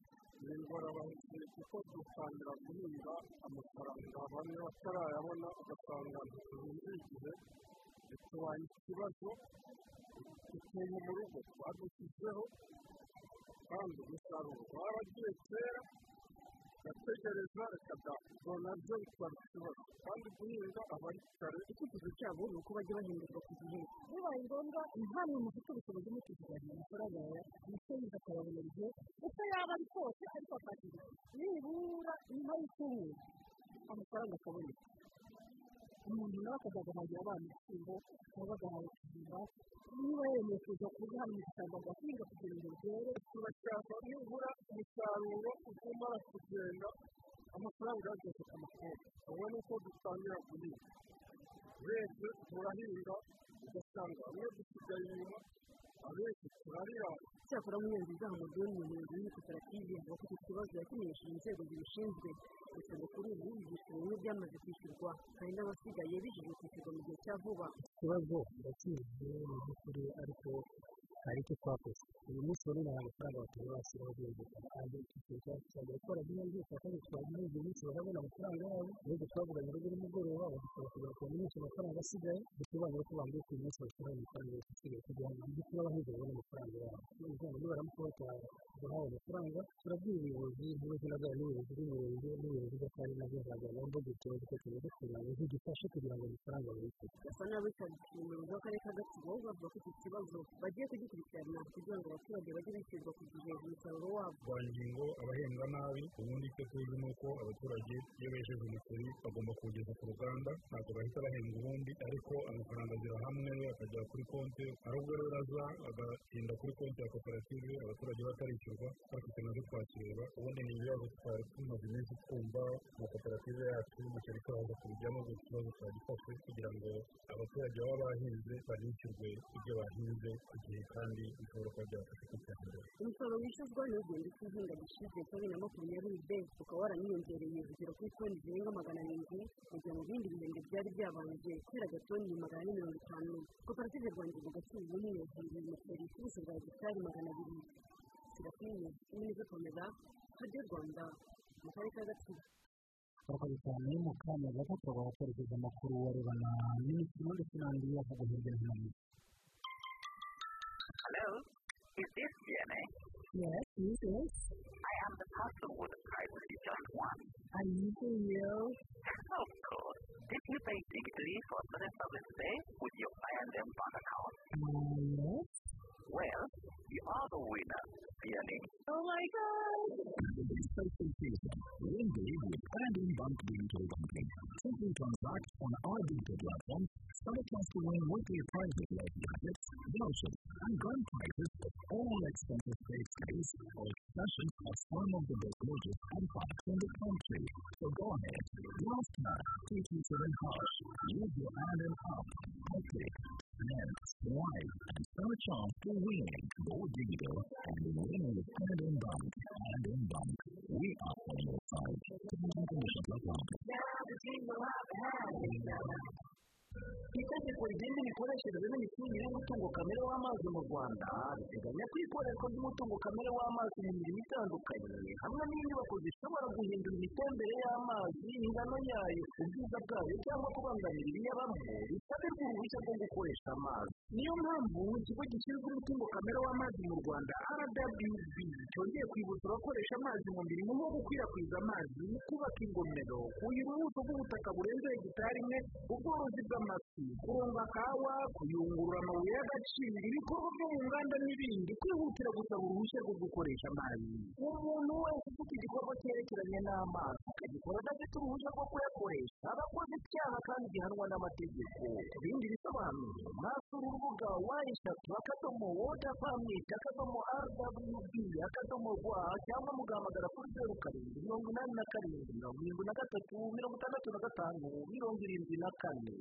ni. Ingorabahizi kuko dutangira guhinga amafaranga bamwe batarayabona ugasanga ntituhinze igihe bitubaye ikibazo utuntu mu rugo. Badushyizeho kandi umusaruro waragiye kera gategereza reka da ubwo na byo bitwara ikibazo kandi guhinga aba ari kare icyifuzo cyabo ni uko bajya bahindurwa ku gihe bibaye ngombwa ntamwe mufite ubushobozi bwo kuziganya amafaranga yawe umucuruzi akayabona igihe uko yaba ari kose ariko akagira nibura nyuma y'icyumweru amafaranga akaboneka umuntu nawe akajya guhagira abana ibishyimbo cyangwa agahaha ikijumba niba yemeye kuza kuguha mu gishanga agahinga kugira ngo byere turashaka nibura umusaruro uzamara kugenda amafaranga yageze ku mafaranga ubona uko dutangira guhinga urebye turahinga ugasanga bamwe dusigaye inyuma abenshi turarira cyakora munyonzi zaha umudoni umuyobozi w'iyi koperative avuga ko iki kibazo yakimenyesheje inzego zibishinzwe gusa ngo kuri ubu ibyiciro bimwe byamaze kwishyurwa kandi n'abasigaye bijejwe kwishyurwa mu gihe cya vuba ikibazo ndakizi mu by'ukuri ariko hari icyo twakoze. Uyu munsi rero nta mafaranga batari bashyiraho byumvikana kandi icyiciro cyacu cyagera gukora bimwe byose kandi twagiye uyu munsi barabona amafaranga yabo ahubwo twavuganye rero nimugoroba badusaba kugira ngo bamenyeshe amafaranga asigaye bisobanuye ko bambwiye ko uyu munsi bashyiraho amafaranga yose asigaye kugira ngo by'ukuri abahinzi babone amafaranga yabo. Niba nibaramuka batahawe amafaranga turabwira ubuyobozi n'ubuyobozi n'abana n'ubuyobozi bw'umurenge n'ubuyobozi bw'akarere na byo nzaganira ngo dutore dutekereze kugira ngo zidufashe kugira ngo amafaranga babikore kugikurikirana kugira ngo abaturage bajye bishyurwa ku gihe umusaruro wabo. Rwangingo abahembwa nabi ubundi icyo tuzi ni uko abaturage iyo bejeje umuceri bagomba kuwugeza ku ruganda ntabwo bahita bahembwa ubundi ariko amafaranga agira hamwe akagera kuri konti hari ubwo rero aza agatinda kuri konti ya koperative abaturage batarishyurwa bafite na zo twakireba ubundi ni ibibazo twari tumaze iminsi twumva mu koperative yacu y'umuceri turaza kubijyamo buri kibazo twagifashe kugira ngo abaturage baba bahinze banishyurwe ibyo bahinze ku gihe kandi bishobora kuba byabafasha kwiteza imbere umusaruro wishyuzwa ni ugenda uko ihinga gishize cya bibiri na makumyabiri b ukaba waraniyongereye ugera kuri toni zirenga magana arindwi mu gihe mu bindi bihembwe byari byabanje kubera agatoni magana ane mirongo itanu. Koperative rwanda mu gatsibo bumwe yahinduye umuceri ku buso bwa hegitari magana abiri. Serafine imwe gukomeza radiyo rwanda mu karere ka gatsibo turakoze cyane mu kanya gato turabona twerekeza amakuru arebana n'imikino ndetse n'andi avugwa hirya no hino mu Hello, is this DNA? yes yes yes I am the person with the privacy joint one. I need to hear Of course. Did you pay digitally for certain service today with your I&M bank account? uh, yes Well, you are the winner, DNA. oh my god. Win big with I&M Bank Digital Banking. Simply transact on our digital platform, Summer chance to win weekly prizes like jackets, vouchers, and grand prizes for all expenses paid stays or excursions at some of the best lodges and parks in the country. So go ahead, last time, take you to the house, use your hand and up, click, and swipe, and summer chance to win. Go digital and win with Hand in Bank. Hand in Bank, we are on your side. Terms and conditions apply. Itegeko rigenga imikoreshereze n'imicungire y'umutungo kamere w'amazi mu rwanda riteganya ko ikoreshwa ry'umutungo kamere w'amazi mu mirimo itandukanye hamwe n'inyubako zishobora guhindura imitembere y'amazi ingano yayo ubwiza bwayo cyangwa kubangamira ibiyabamo bisabirwa uruhushya rwo gukoresha amazi. Niyo mpamvu ikigo gishinzwe umutungo kamere w'amazi mu rwanda rwb cyongeye kwibutsa abakoresha amazi mu mirimo nko gukwirakwiza amazi kubaka ingomero kuhira ubuso bw'ubutaka burenze hegitari imwe ubworozi bw'amafi kuronga kawa kuyungurura amabuye y'agaciro ibikorwa byo mu nganda n'ibindi kwihutira gusaba uruhushya rwo gukoresha amazi umuntu wese ufite igikorwa cyerekeranye n'amazi akagikora adafite uruhushya rwo kuyakoresha aba akoze icyaha kandi gihanwa n'amategeko ku bindi bisobanuro mwasura urubuga wa eshatu akadomo wota pamiti akadomo rwb akadomo rwa cyangwa mugahamagara kuri zeru karindwi mirongo inani na karindwi mirongo irindwi na gatatu mirongo itandatu na gatanu mirongo irindwi na kane.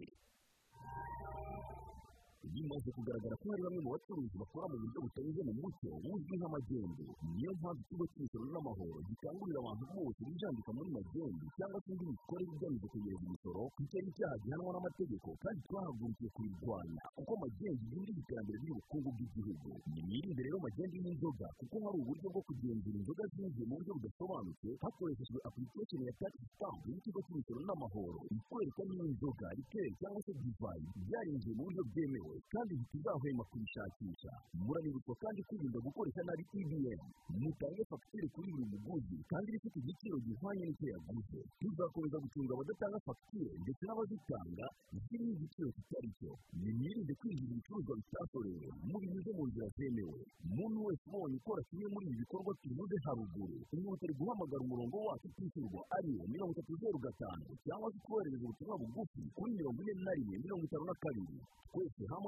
Bimaze kugaragara ko hari bamwe mu bacuruzi bakora mu buryo butanyuze mu mucyo buzwi nk'amagendu niyo mpamvu ikigo cy'imisoro n'amahoro gikangurira abantu bose bijandika muri magendu cyangwa se indi mikorere igamije kugereza imisoro icyo icyaha gihanwa n'amategeko kandi twahagurukiye kubirwanya kuko magendu yinjiza iterambere ry'ubukungu bw'igihugu nimwirinde rero magendu y'inzoga kuko hari uburyo bwo kugenzura inzoga zinjiye mu buryo budasobanutse hakoreshejwe application ya tax stamp y'ikigo cy'imisoro n'amahoro ikwereka niba inzoga rikeri cyangwa se divayi byarinjiye mu buryo bwemewe kandi ntituzahwema kubishakisha muranibutswa kandi kwirinda gukoresha nabi ibm mutange fagitire kuri buri muguzi kandi ifite igiciro gihwanye n'icyo yaguze. Tuzakomeza gucunga abadatanga fagitire ndetse n'abazitanga ziriho igiciro kitari cyo. Nimwirinde kwinjiza ibicuruzwa bitasorewe. Mubinyuze mu nzira zemewe. Umuntu wese ubonye ukora kimwe muri ibi bikorwa tunyuze haruguru imwihutire guhamagara umurongo wacu utishyurwa ari wo mirongo itatu zeru gatanu cyangwa se koherereza ubutumwa bugufi kuri mirongo ine na rimwe mirongo itanu na kabiri. Twese hamwe.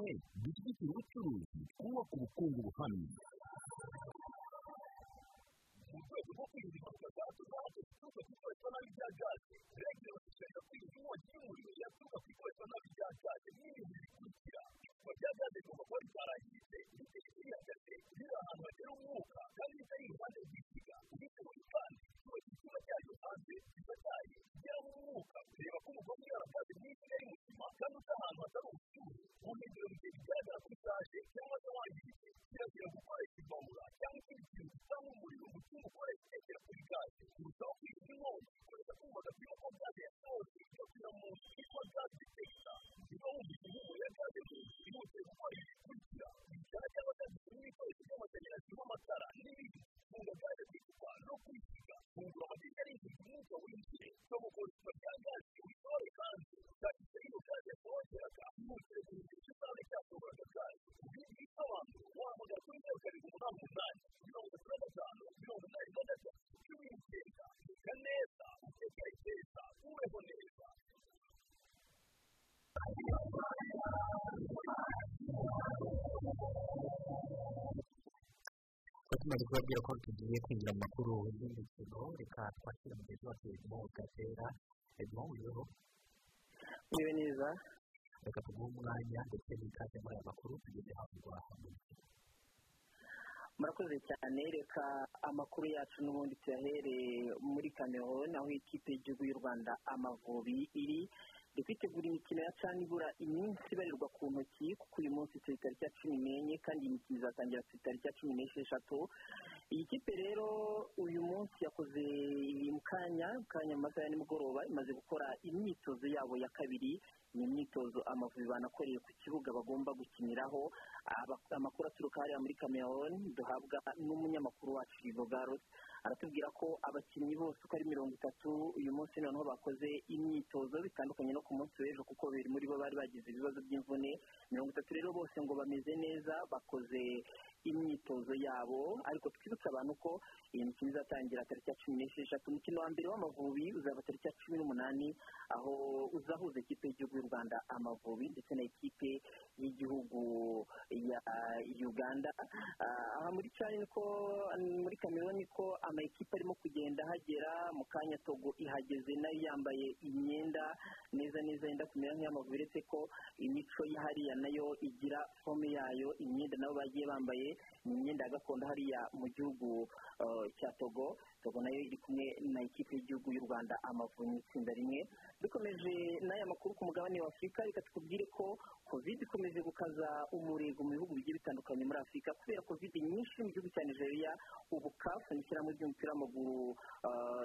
Dushyigikire ubucuruzi twubaka ubukungu buhamye mu rwego rwo kwirinda impanuka za tumaze kubabwira ko tugiye kwinjira mu makuru y'imikino reka twakire mugenzi wacu edmond gatera edmond uriho ni we neza reka tuguhe umwanya ndetse n'ikaze muri aya makuru tugeze havugwa mu mikino murakoze cyane reka amakuru yacu n'ubundi tuyahereye muri cameroon aho ikipe y'igihugu y'u rwanda amavubi iri iri kwitegura imikino ya cani ibura iminsi ibarirwa ku ntoki kuko uyu munsi turi tariki ya cumi n'enye kandi iyi mikino izatangira ku itariki ya cumi n'esheshatu. Iyi kipe rero uyu munsi yakoze mu kanya kanya mu masaha ya nimugoroba imaze gukora imyitozo yabo ya kabiri ni imyitozo amavubi banakoreye ku kibuga bagomba gukiniraho. Amakuru aturuka hariya muri cameroon duhabwa n'umunyamakuru wacu rivogaros aratubwira ko abakinnyi bose uko ari mirongo itatu uyu munsi noneho bakoze imyitozo bitandukanye no ku munsi w'ejo kuko babiri muri bo bari bagize ibibazo by'imvune. Mirongo itatu rero bose ngo bameze neza bakoze imyitozo yabo. Ariko twibutse abantu ko iyi mikino izatangira tariki ya cumi n'esheshatu umukino wa mbere w'amavubi uzaba tariki ya cumi n'umunani aho uzahuza ikipe y'igihugu y'u rwanda amavubi ndetse na ikipe y'igihugu ya uganda. Aha muri cani niko muri kameruni niko amakipe arimo kugenda ahagera mu kanya togo ihageze na yo yambaye imyenda neza neza yenda kumera nk'iy'amavubi uretse ko imico hariya na yo igira fome yayo imyenda nabo bagiye bambaye ni imyenda ya gakondo hariya mu gihugu cya togo togo na yo iri kumwe na ikipe y'igihugu y'u rwanda amavubi mu itsinda rimwe. Dukomeje n'aya makuru ku mugabane wa afurika reka tukubwire ko covid ikomeje gukaza umurego mu bihugu bigiye bitandukanye muri afurika kubera covid nyinshi mu gihugu cya nigeria ubu kafu ni ishyirahamwe ry'umupira w'amaguru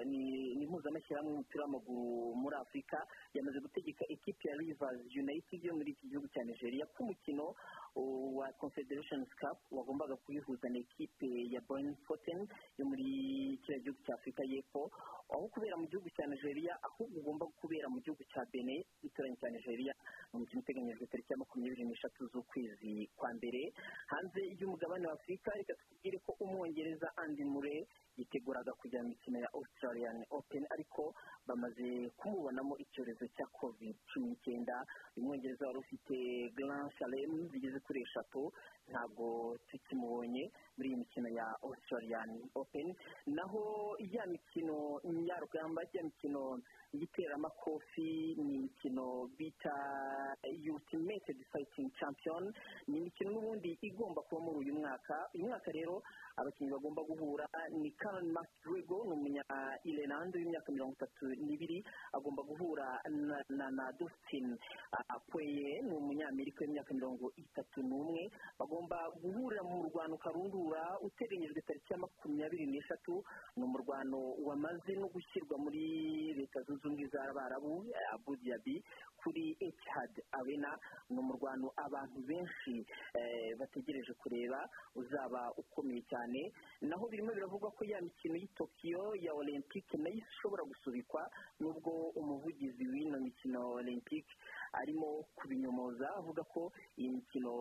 ni impuzamashyirahamwe y'umupira w'amaguru muri afurika yamaze gutegeka ikipe ya rivers united yo muri iki gihugu cya nigeria ko umukino wa confederation cup wagombaga kuyihuza na ikipe ya boyne foten yo muri kiriya gihugu cya afurika y'epfo aho kubera mu gihugu cya nigeria ahubwo ugomba kubera mu gihugu cya bene gituranye cya nigeria mu mukino uteganyijwe tariki ya makumyabiri n'eshatu z'ukwezi kwa mbere. Hanze y'umugabane wa afurika reka tukubwire ko umwongereza andi mure yiteguraga kujya mu mikino ya australian open ariko bamaze kumubonamo icyorezo cya covid cumi n'icyenda uyu mwongereza wari ufite grand salem zigeze kuri eshatu. Ntabwo tukimubonye muri iyi mikino ya australian open. Naho ya mikino njyarugamba ya mikino y'iteramakofi ni imikino bita ultimate fighting champion. Ni imikino n'ubundi igomba kuba muri uyu mwaka. Uyu mwaka rero abakinnyi bagomba guhura ni Karen McGregor ni umunya Ireland w'imyaka mirongo itatu n'ibiri agomba guhura na na, Dustin Akweye ni umunyamerika w'imyaka mirongo itatu n'umwe. Bagomba guhurira mu murwano karundura uteganyijwe tariki ya makumyabiri n'eshatu ni umurwano wamaze no gushyirwa muri leta zunze ubumwe z'abarabu Abu Dhabi kuri Etihad Arena. Ni umurwano abantu benshi bategereje kureba uzaba ukomeye cyane. Naho birimo biravugwa ko ya mikino y'i Tokyo ya olympique na yo ishobora gusubikwa nubwo umuvugizi w'ino mikino olympique arimo kubinyomoza avuga ko iyi mikino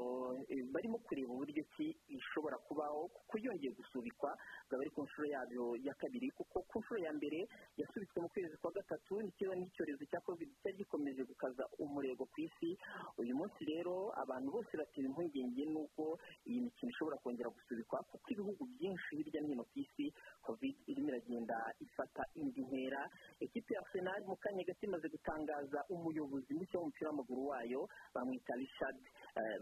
barimo kureba uburyo ki ishobora kubaho kuko yongeye gusubikwa bwaba ari ku nshuro yabyo ya kabiri kuko ku nshuro ya mbere yasubitswe mu kwezi kwa gatatu n'icyorezo cya covid cyari gikomeje gukaza umurego ku isi. Uyu munsi rero abantu bose batewe impungenge n'uko iyi mikino ishobora kongera gusubikwa kuko ibihugu byinshi hirya no hino ku isi covid irimo iragenda ifata indi ntera. Ekipi ya arsenal mu kanya gato imaze gutangaza umuyobozi mushya w'umupira w'amaguru wayo bamwita richard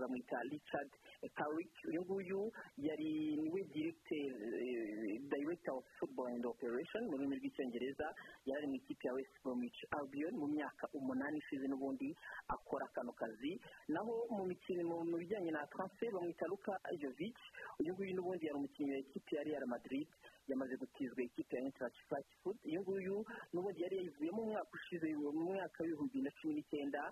bamwita richard Carrick uyu nguyu yari ni we director of football and operation mu rurimi rw'icyongereza. Yari mu ikipe ya west bromwich albion mu myaka umunani ishize n'ubundi akora kano kazi. Naho mu mikino mu bijyanye na transfer bamwita luka jovic. Uyu nguyu n'ubundi yari umukinnyi wa ikipe ya real madrid. Yamaze gutizwa ikipe ya Eintracht Frankfurt. Uyu nguyu n'ubundi yari yayivuyemo umwaka ushize mu mwaka w'ibihumbi bibiri na cumi n'icyenda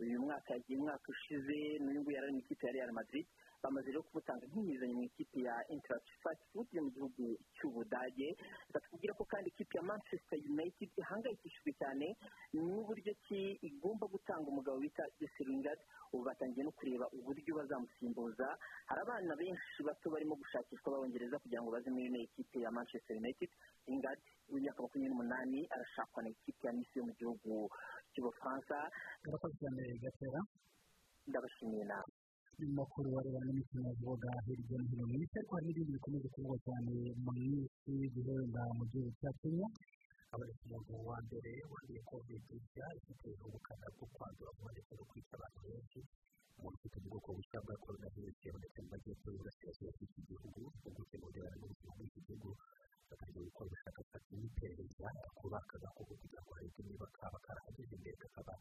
uyu mwaka yagiye umwaka ushize n'uyu nguyu yari ari mu ikipe ya Real Madrid. Bamaze rero kumutanga nk'imizanyo mu ikipe ya Eintracht Frankfurt yo mu gihugu cy'Ubudage batubwira ko kandi ikipe ya Manchester United ihangayikishijwe cyane n'uburyo ki igomba gutanga umugabo bita Jesse Lingard ubu batangiye no kureba uburyo bazamusimbuza. Hari abana benshi bato barimo gushakishwa b'abongereza kugira ngo baze muri ino ekipe ya Manchester United. Lingard w'imyaka makumyabiri n'umunani arashakwa na ekipe ya Nice yo mu gihugu cy'Ubufaransa. Murakoze cyane gatera ndabashimiye nawe. Makuru warebana n'imikino yavuga hirya no hino mu isi ariko hari n'ibindi bikomeje kuvugwa cyane mu isi guhera mu gihugu cya kenya. Habonetse umuntu wa mbere wanduye covid nshya ifite ubukana bwo kwandura vuba ndetse no kwica abantu benshi umuntu ufite ubwoko bushya bwa korona virusi yabonetse mu majyepfo y'uburasirazuba bw'iki gihugu impuguke mu birebana n'ubuzima bw'iki gihugu batangiye gukora ubushakashatsi n'iperereza kuba aka gakoko kugira ngo harebwe niba kaba karahageze mbere kakaba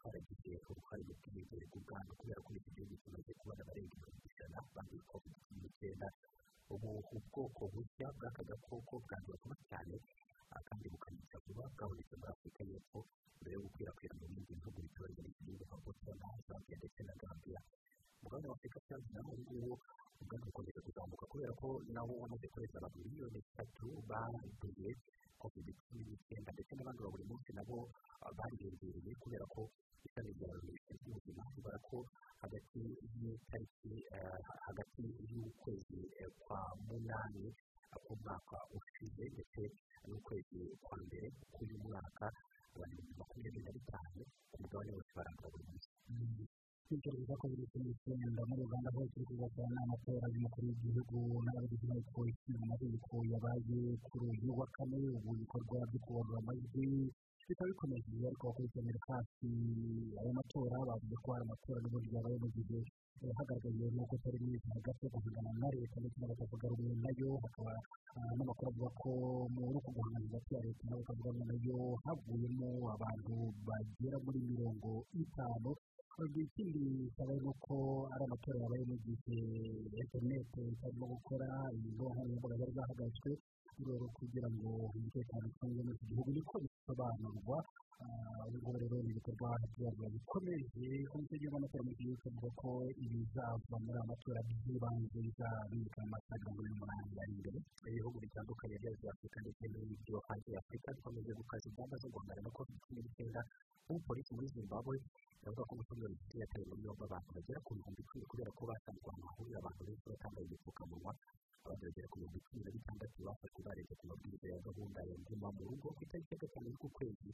karagize uruhare mu bwiyongere bw'ubwandu kubera ko iki gihugu kimaze kubona abarenga ibihumbi ijana banduye covid cumi n'icyenda ubu ubwoko bushya bw'aka gakoko bwandura vuba cyane kandi bukanica vuba bwabonetse muri afurika wamaze kohereza abantu miliyoni eshatu banduye covid cumi n'icyenda ndetse n'abandi ba buri munsi nabo bariyongereye kubera ko ishami rya minisiteri y'ubuzima ribara ko hagati y'itariki hagati y'ukwezi munani k'umwaka ushize ndetse n'ukwezi kwa mbere k'uyu mwaka abantu ibihumbi makumyabiri na bitanu ku mugabane wose barangwa buri munsi kwitegereza ko biri kuri icyenda muri uganda aho kiri kuzajyana n'amatora y'umukuru w'igihugu n'abagize inteko ishinga amategeko yabaye kuri uyu wa kane ubu ibikorwa byo kubarura amajwi bikaba bikomeje ariko bakurikiranira hafi ayo matora bavuze ko hari amatora n'ubundi yabaye mu gihe hagaragaye n'uko atari mwiza hagati yo guhangana na leta ndetse n'abatavuga rumwe na yo hakaba n'amakuru avuga ko muri uko guhangana hagati ya leta n'abatavuga rumwe na yo havuyemo abantu bagera muri mirongo itanu ikindi kikaba ari uko ari amatora yabaye mu gihe interineti itarimo gukora imbuga nkoranyambaga zari zahagaritswe rero kugira ngo umutekano ucungwe muri iki gihugu niko bisobanurwa ubwo rero ni ibikorwa byaba bikomeje komisiyo y'igihugu y'amatora mu gihugu ivuga ko ibizava muri aya matora by'ibanze bizabika mu ine n'umunani ari imbere ibihugu bitandukanye bya afurika ndetse n'ibyo hanze ya afurika bikomeje gukaza ingamba zo guhangana na covid cumi n'icyenda nk'ubu polisi muri zimbabwe iravuga ko umutungo w'ibiti yataye muri yombi abantu bagera ku bihumbi icumi kubera ko basanzwe ahantu hahurira abantu benshi batambaye udupfukamunwa abantu bagera ku bihumbi cumi na bitandatu bafashwe barenze ku mabwiriza ya gahunda ya guma mu rugo ku itariki ya gatanu z'ukwezi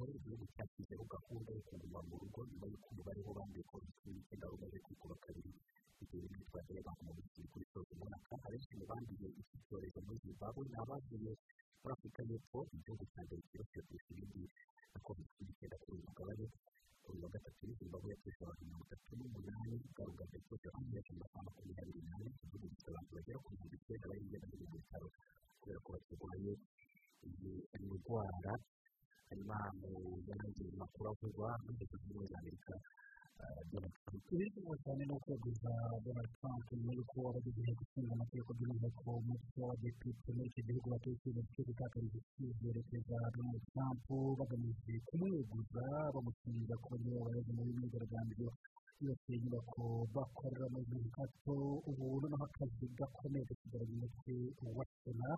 muri zimbabwe igihugu cyashyizeho gahunda yo kuguma mu rugo nyuma y'uko umubare w'abanduye covid cumi n'icyenda umaze kwikuba kabiri bitewe n'imyitwarire y'abantu mu minsi kuri soza umwaka abenshi mu banduye iki cyorezo muri zimbabwe ni abavuye muri afurika y'epfo igihugu cya mbere cyibasiwe kurusha ibindi na covid cumi n'icyenda kuri uyu mugabane kuri wa gatatu zimbabwe yakoresha abantu mirongo itatu n'umunani bwarugaje rwose bakoresha amasaha makumyabiri n'ane igihugu gifite abantu bagera ku bihumbi icyenda bari hirya no hino mu bitaro kubera ko bakirwaye iyi ndwara mu yandi makuru avugwa leta zunze ubumwe za donald trump ibirimo cyane ni ukweguza donald trump nyuma y'uko abagize inteko ishinga amategeko by'umwihariko umutwe w'abadepite muri icyo gihugu icyemezo cyo gutakariza icyizere perezida donald trump bagamije kumweguza bamushinja kuba ni we wabayoboye muri myigaragambyo yose inyubako bakorera mu gihe gato ubu noneho akazi gakomeye gasigaye umutwe wa sena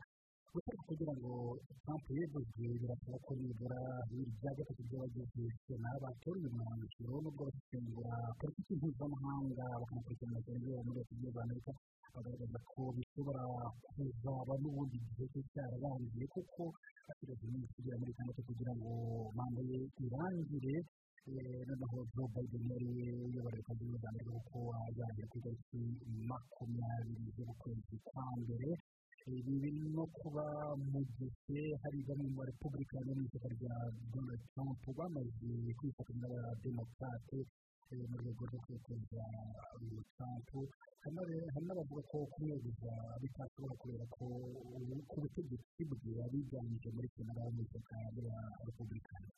gusa kugira ngo trump yeguzwe birasaba ko nibura bibiri bya gatatu by'abagize sena batora uyu mwanzuro nubwo basesengura politiki mpuzamahanga bakanakurikirana cyane muri leta zunze amerika bagaragaza ko bishobora kuzaba n'ubundi gihe cye cyararangiye kuko hasigaje iminsi igera muri itandatu kugira ngo manda ye irangire noneho joe biden yari uyobora leta zunze ubumwe za amerika kuko yaje ku itariki makumyabiri z'ukwezi kwa mbere ibi no kuba mu gihe hari bamwe mu barepublikani bo mu ishyaka rya donald trump bamaze kwifatanya n'abademokarate mu rwego rwo kwiteza trump. Hari n'abavuga ko kumweguza bitashoboka kubera ko ku butegetsi bwe abiganje muri sena bo mu ishyaka rya republikani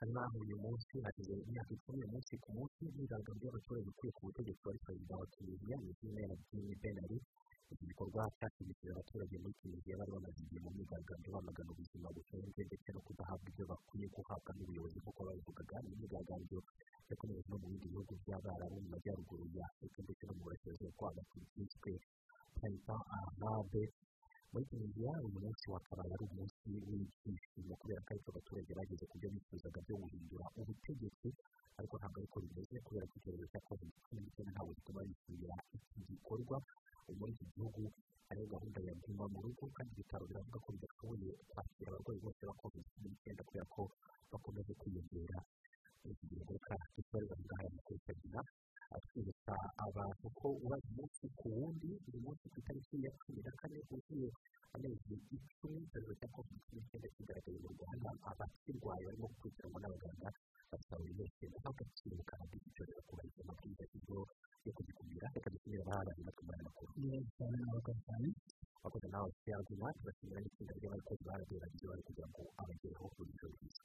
hanyuma uyu munsi hashize imyaka icumi uyu munsi ku munsi imyigaragambyo y'abaturage ukwiye ku butegetsi wari perezida wa tunisiya ni kimwe jimmy benari iki gikorwa cyashimishije abaturage muri tunisiya bari bamaze igihe mu myigaragambyo bamagana ubuzima buhenze ndetse no kudahabwa ibyo bakwiye guhabwa n'ubuyobozi nk'uko babivugaga ni imyigaragambyo yakomeje no mu bindi bihugu by'abarabu mu majyaruguru ya afurika ndetse no mu burasirazuba hagati byiswe payita arabe muri tunisiya uyu munsi wakabaye ari umunsi w'ibyishimo kubera ko ariko abaturage bageze ku byo bifuzaga byo guhindura ubutegetsi ariko ntabwo ariko bimeze kubera ko icyorezo cya covid cumi n'icyenda ntabwo gituma bishyurira iki gikorwa. Muri iki gihugu hariho gahunda ya guma mu rugo kandi ibitaro biravuga ko bidashoboye kwakira abarwayi bose ba covid cumi n'icyenda kubera ko bakomeje kwiyongera iki gihe reka dusorere aha ngaha mu kwitabira twibutsa abantu ko ubaze umunsi ku wundi buri munsi ku itariki ya cumi na kane ugiye amezi icumi icyorezo cya covid cumi n'icyenda kigaragaye mu rwanda abakirwaye barimo gukurikiranwa n'abaganga basaba buri wese guha agaciro kandi icyorezo kubahiriza amabwiriza y'ibyo yo kugikumira reka dushimire abaharanira batumara amakuru cyane n'abakozi cyane bakoze nawe tuyaguma tugashimira n'itsinda ry'abakozi baragerageje bari kugira ngo abagereho urugero rwiza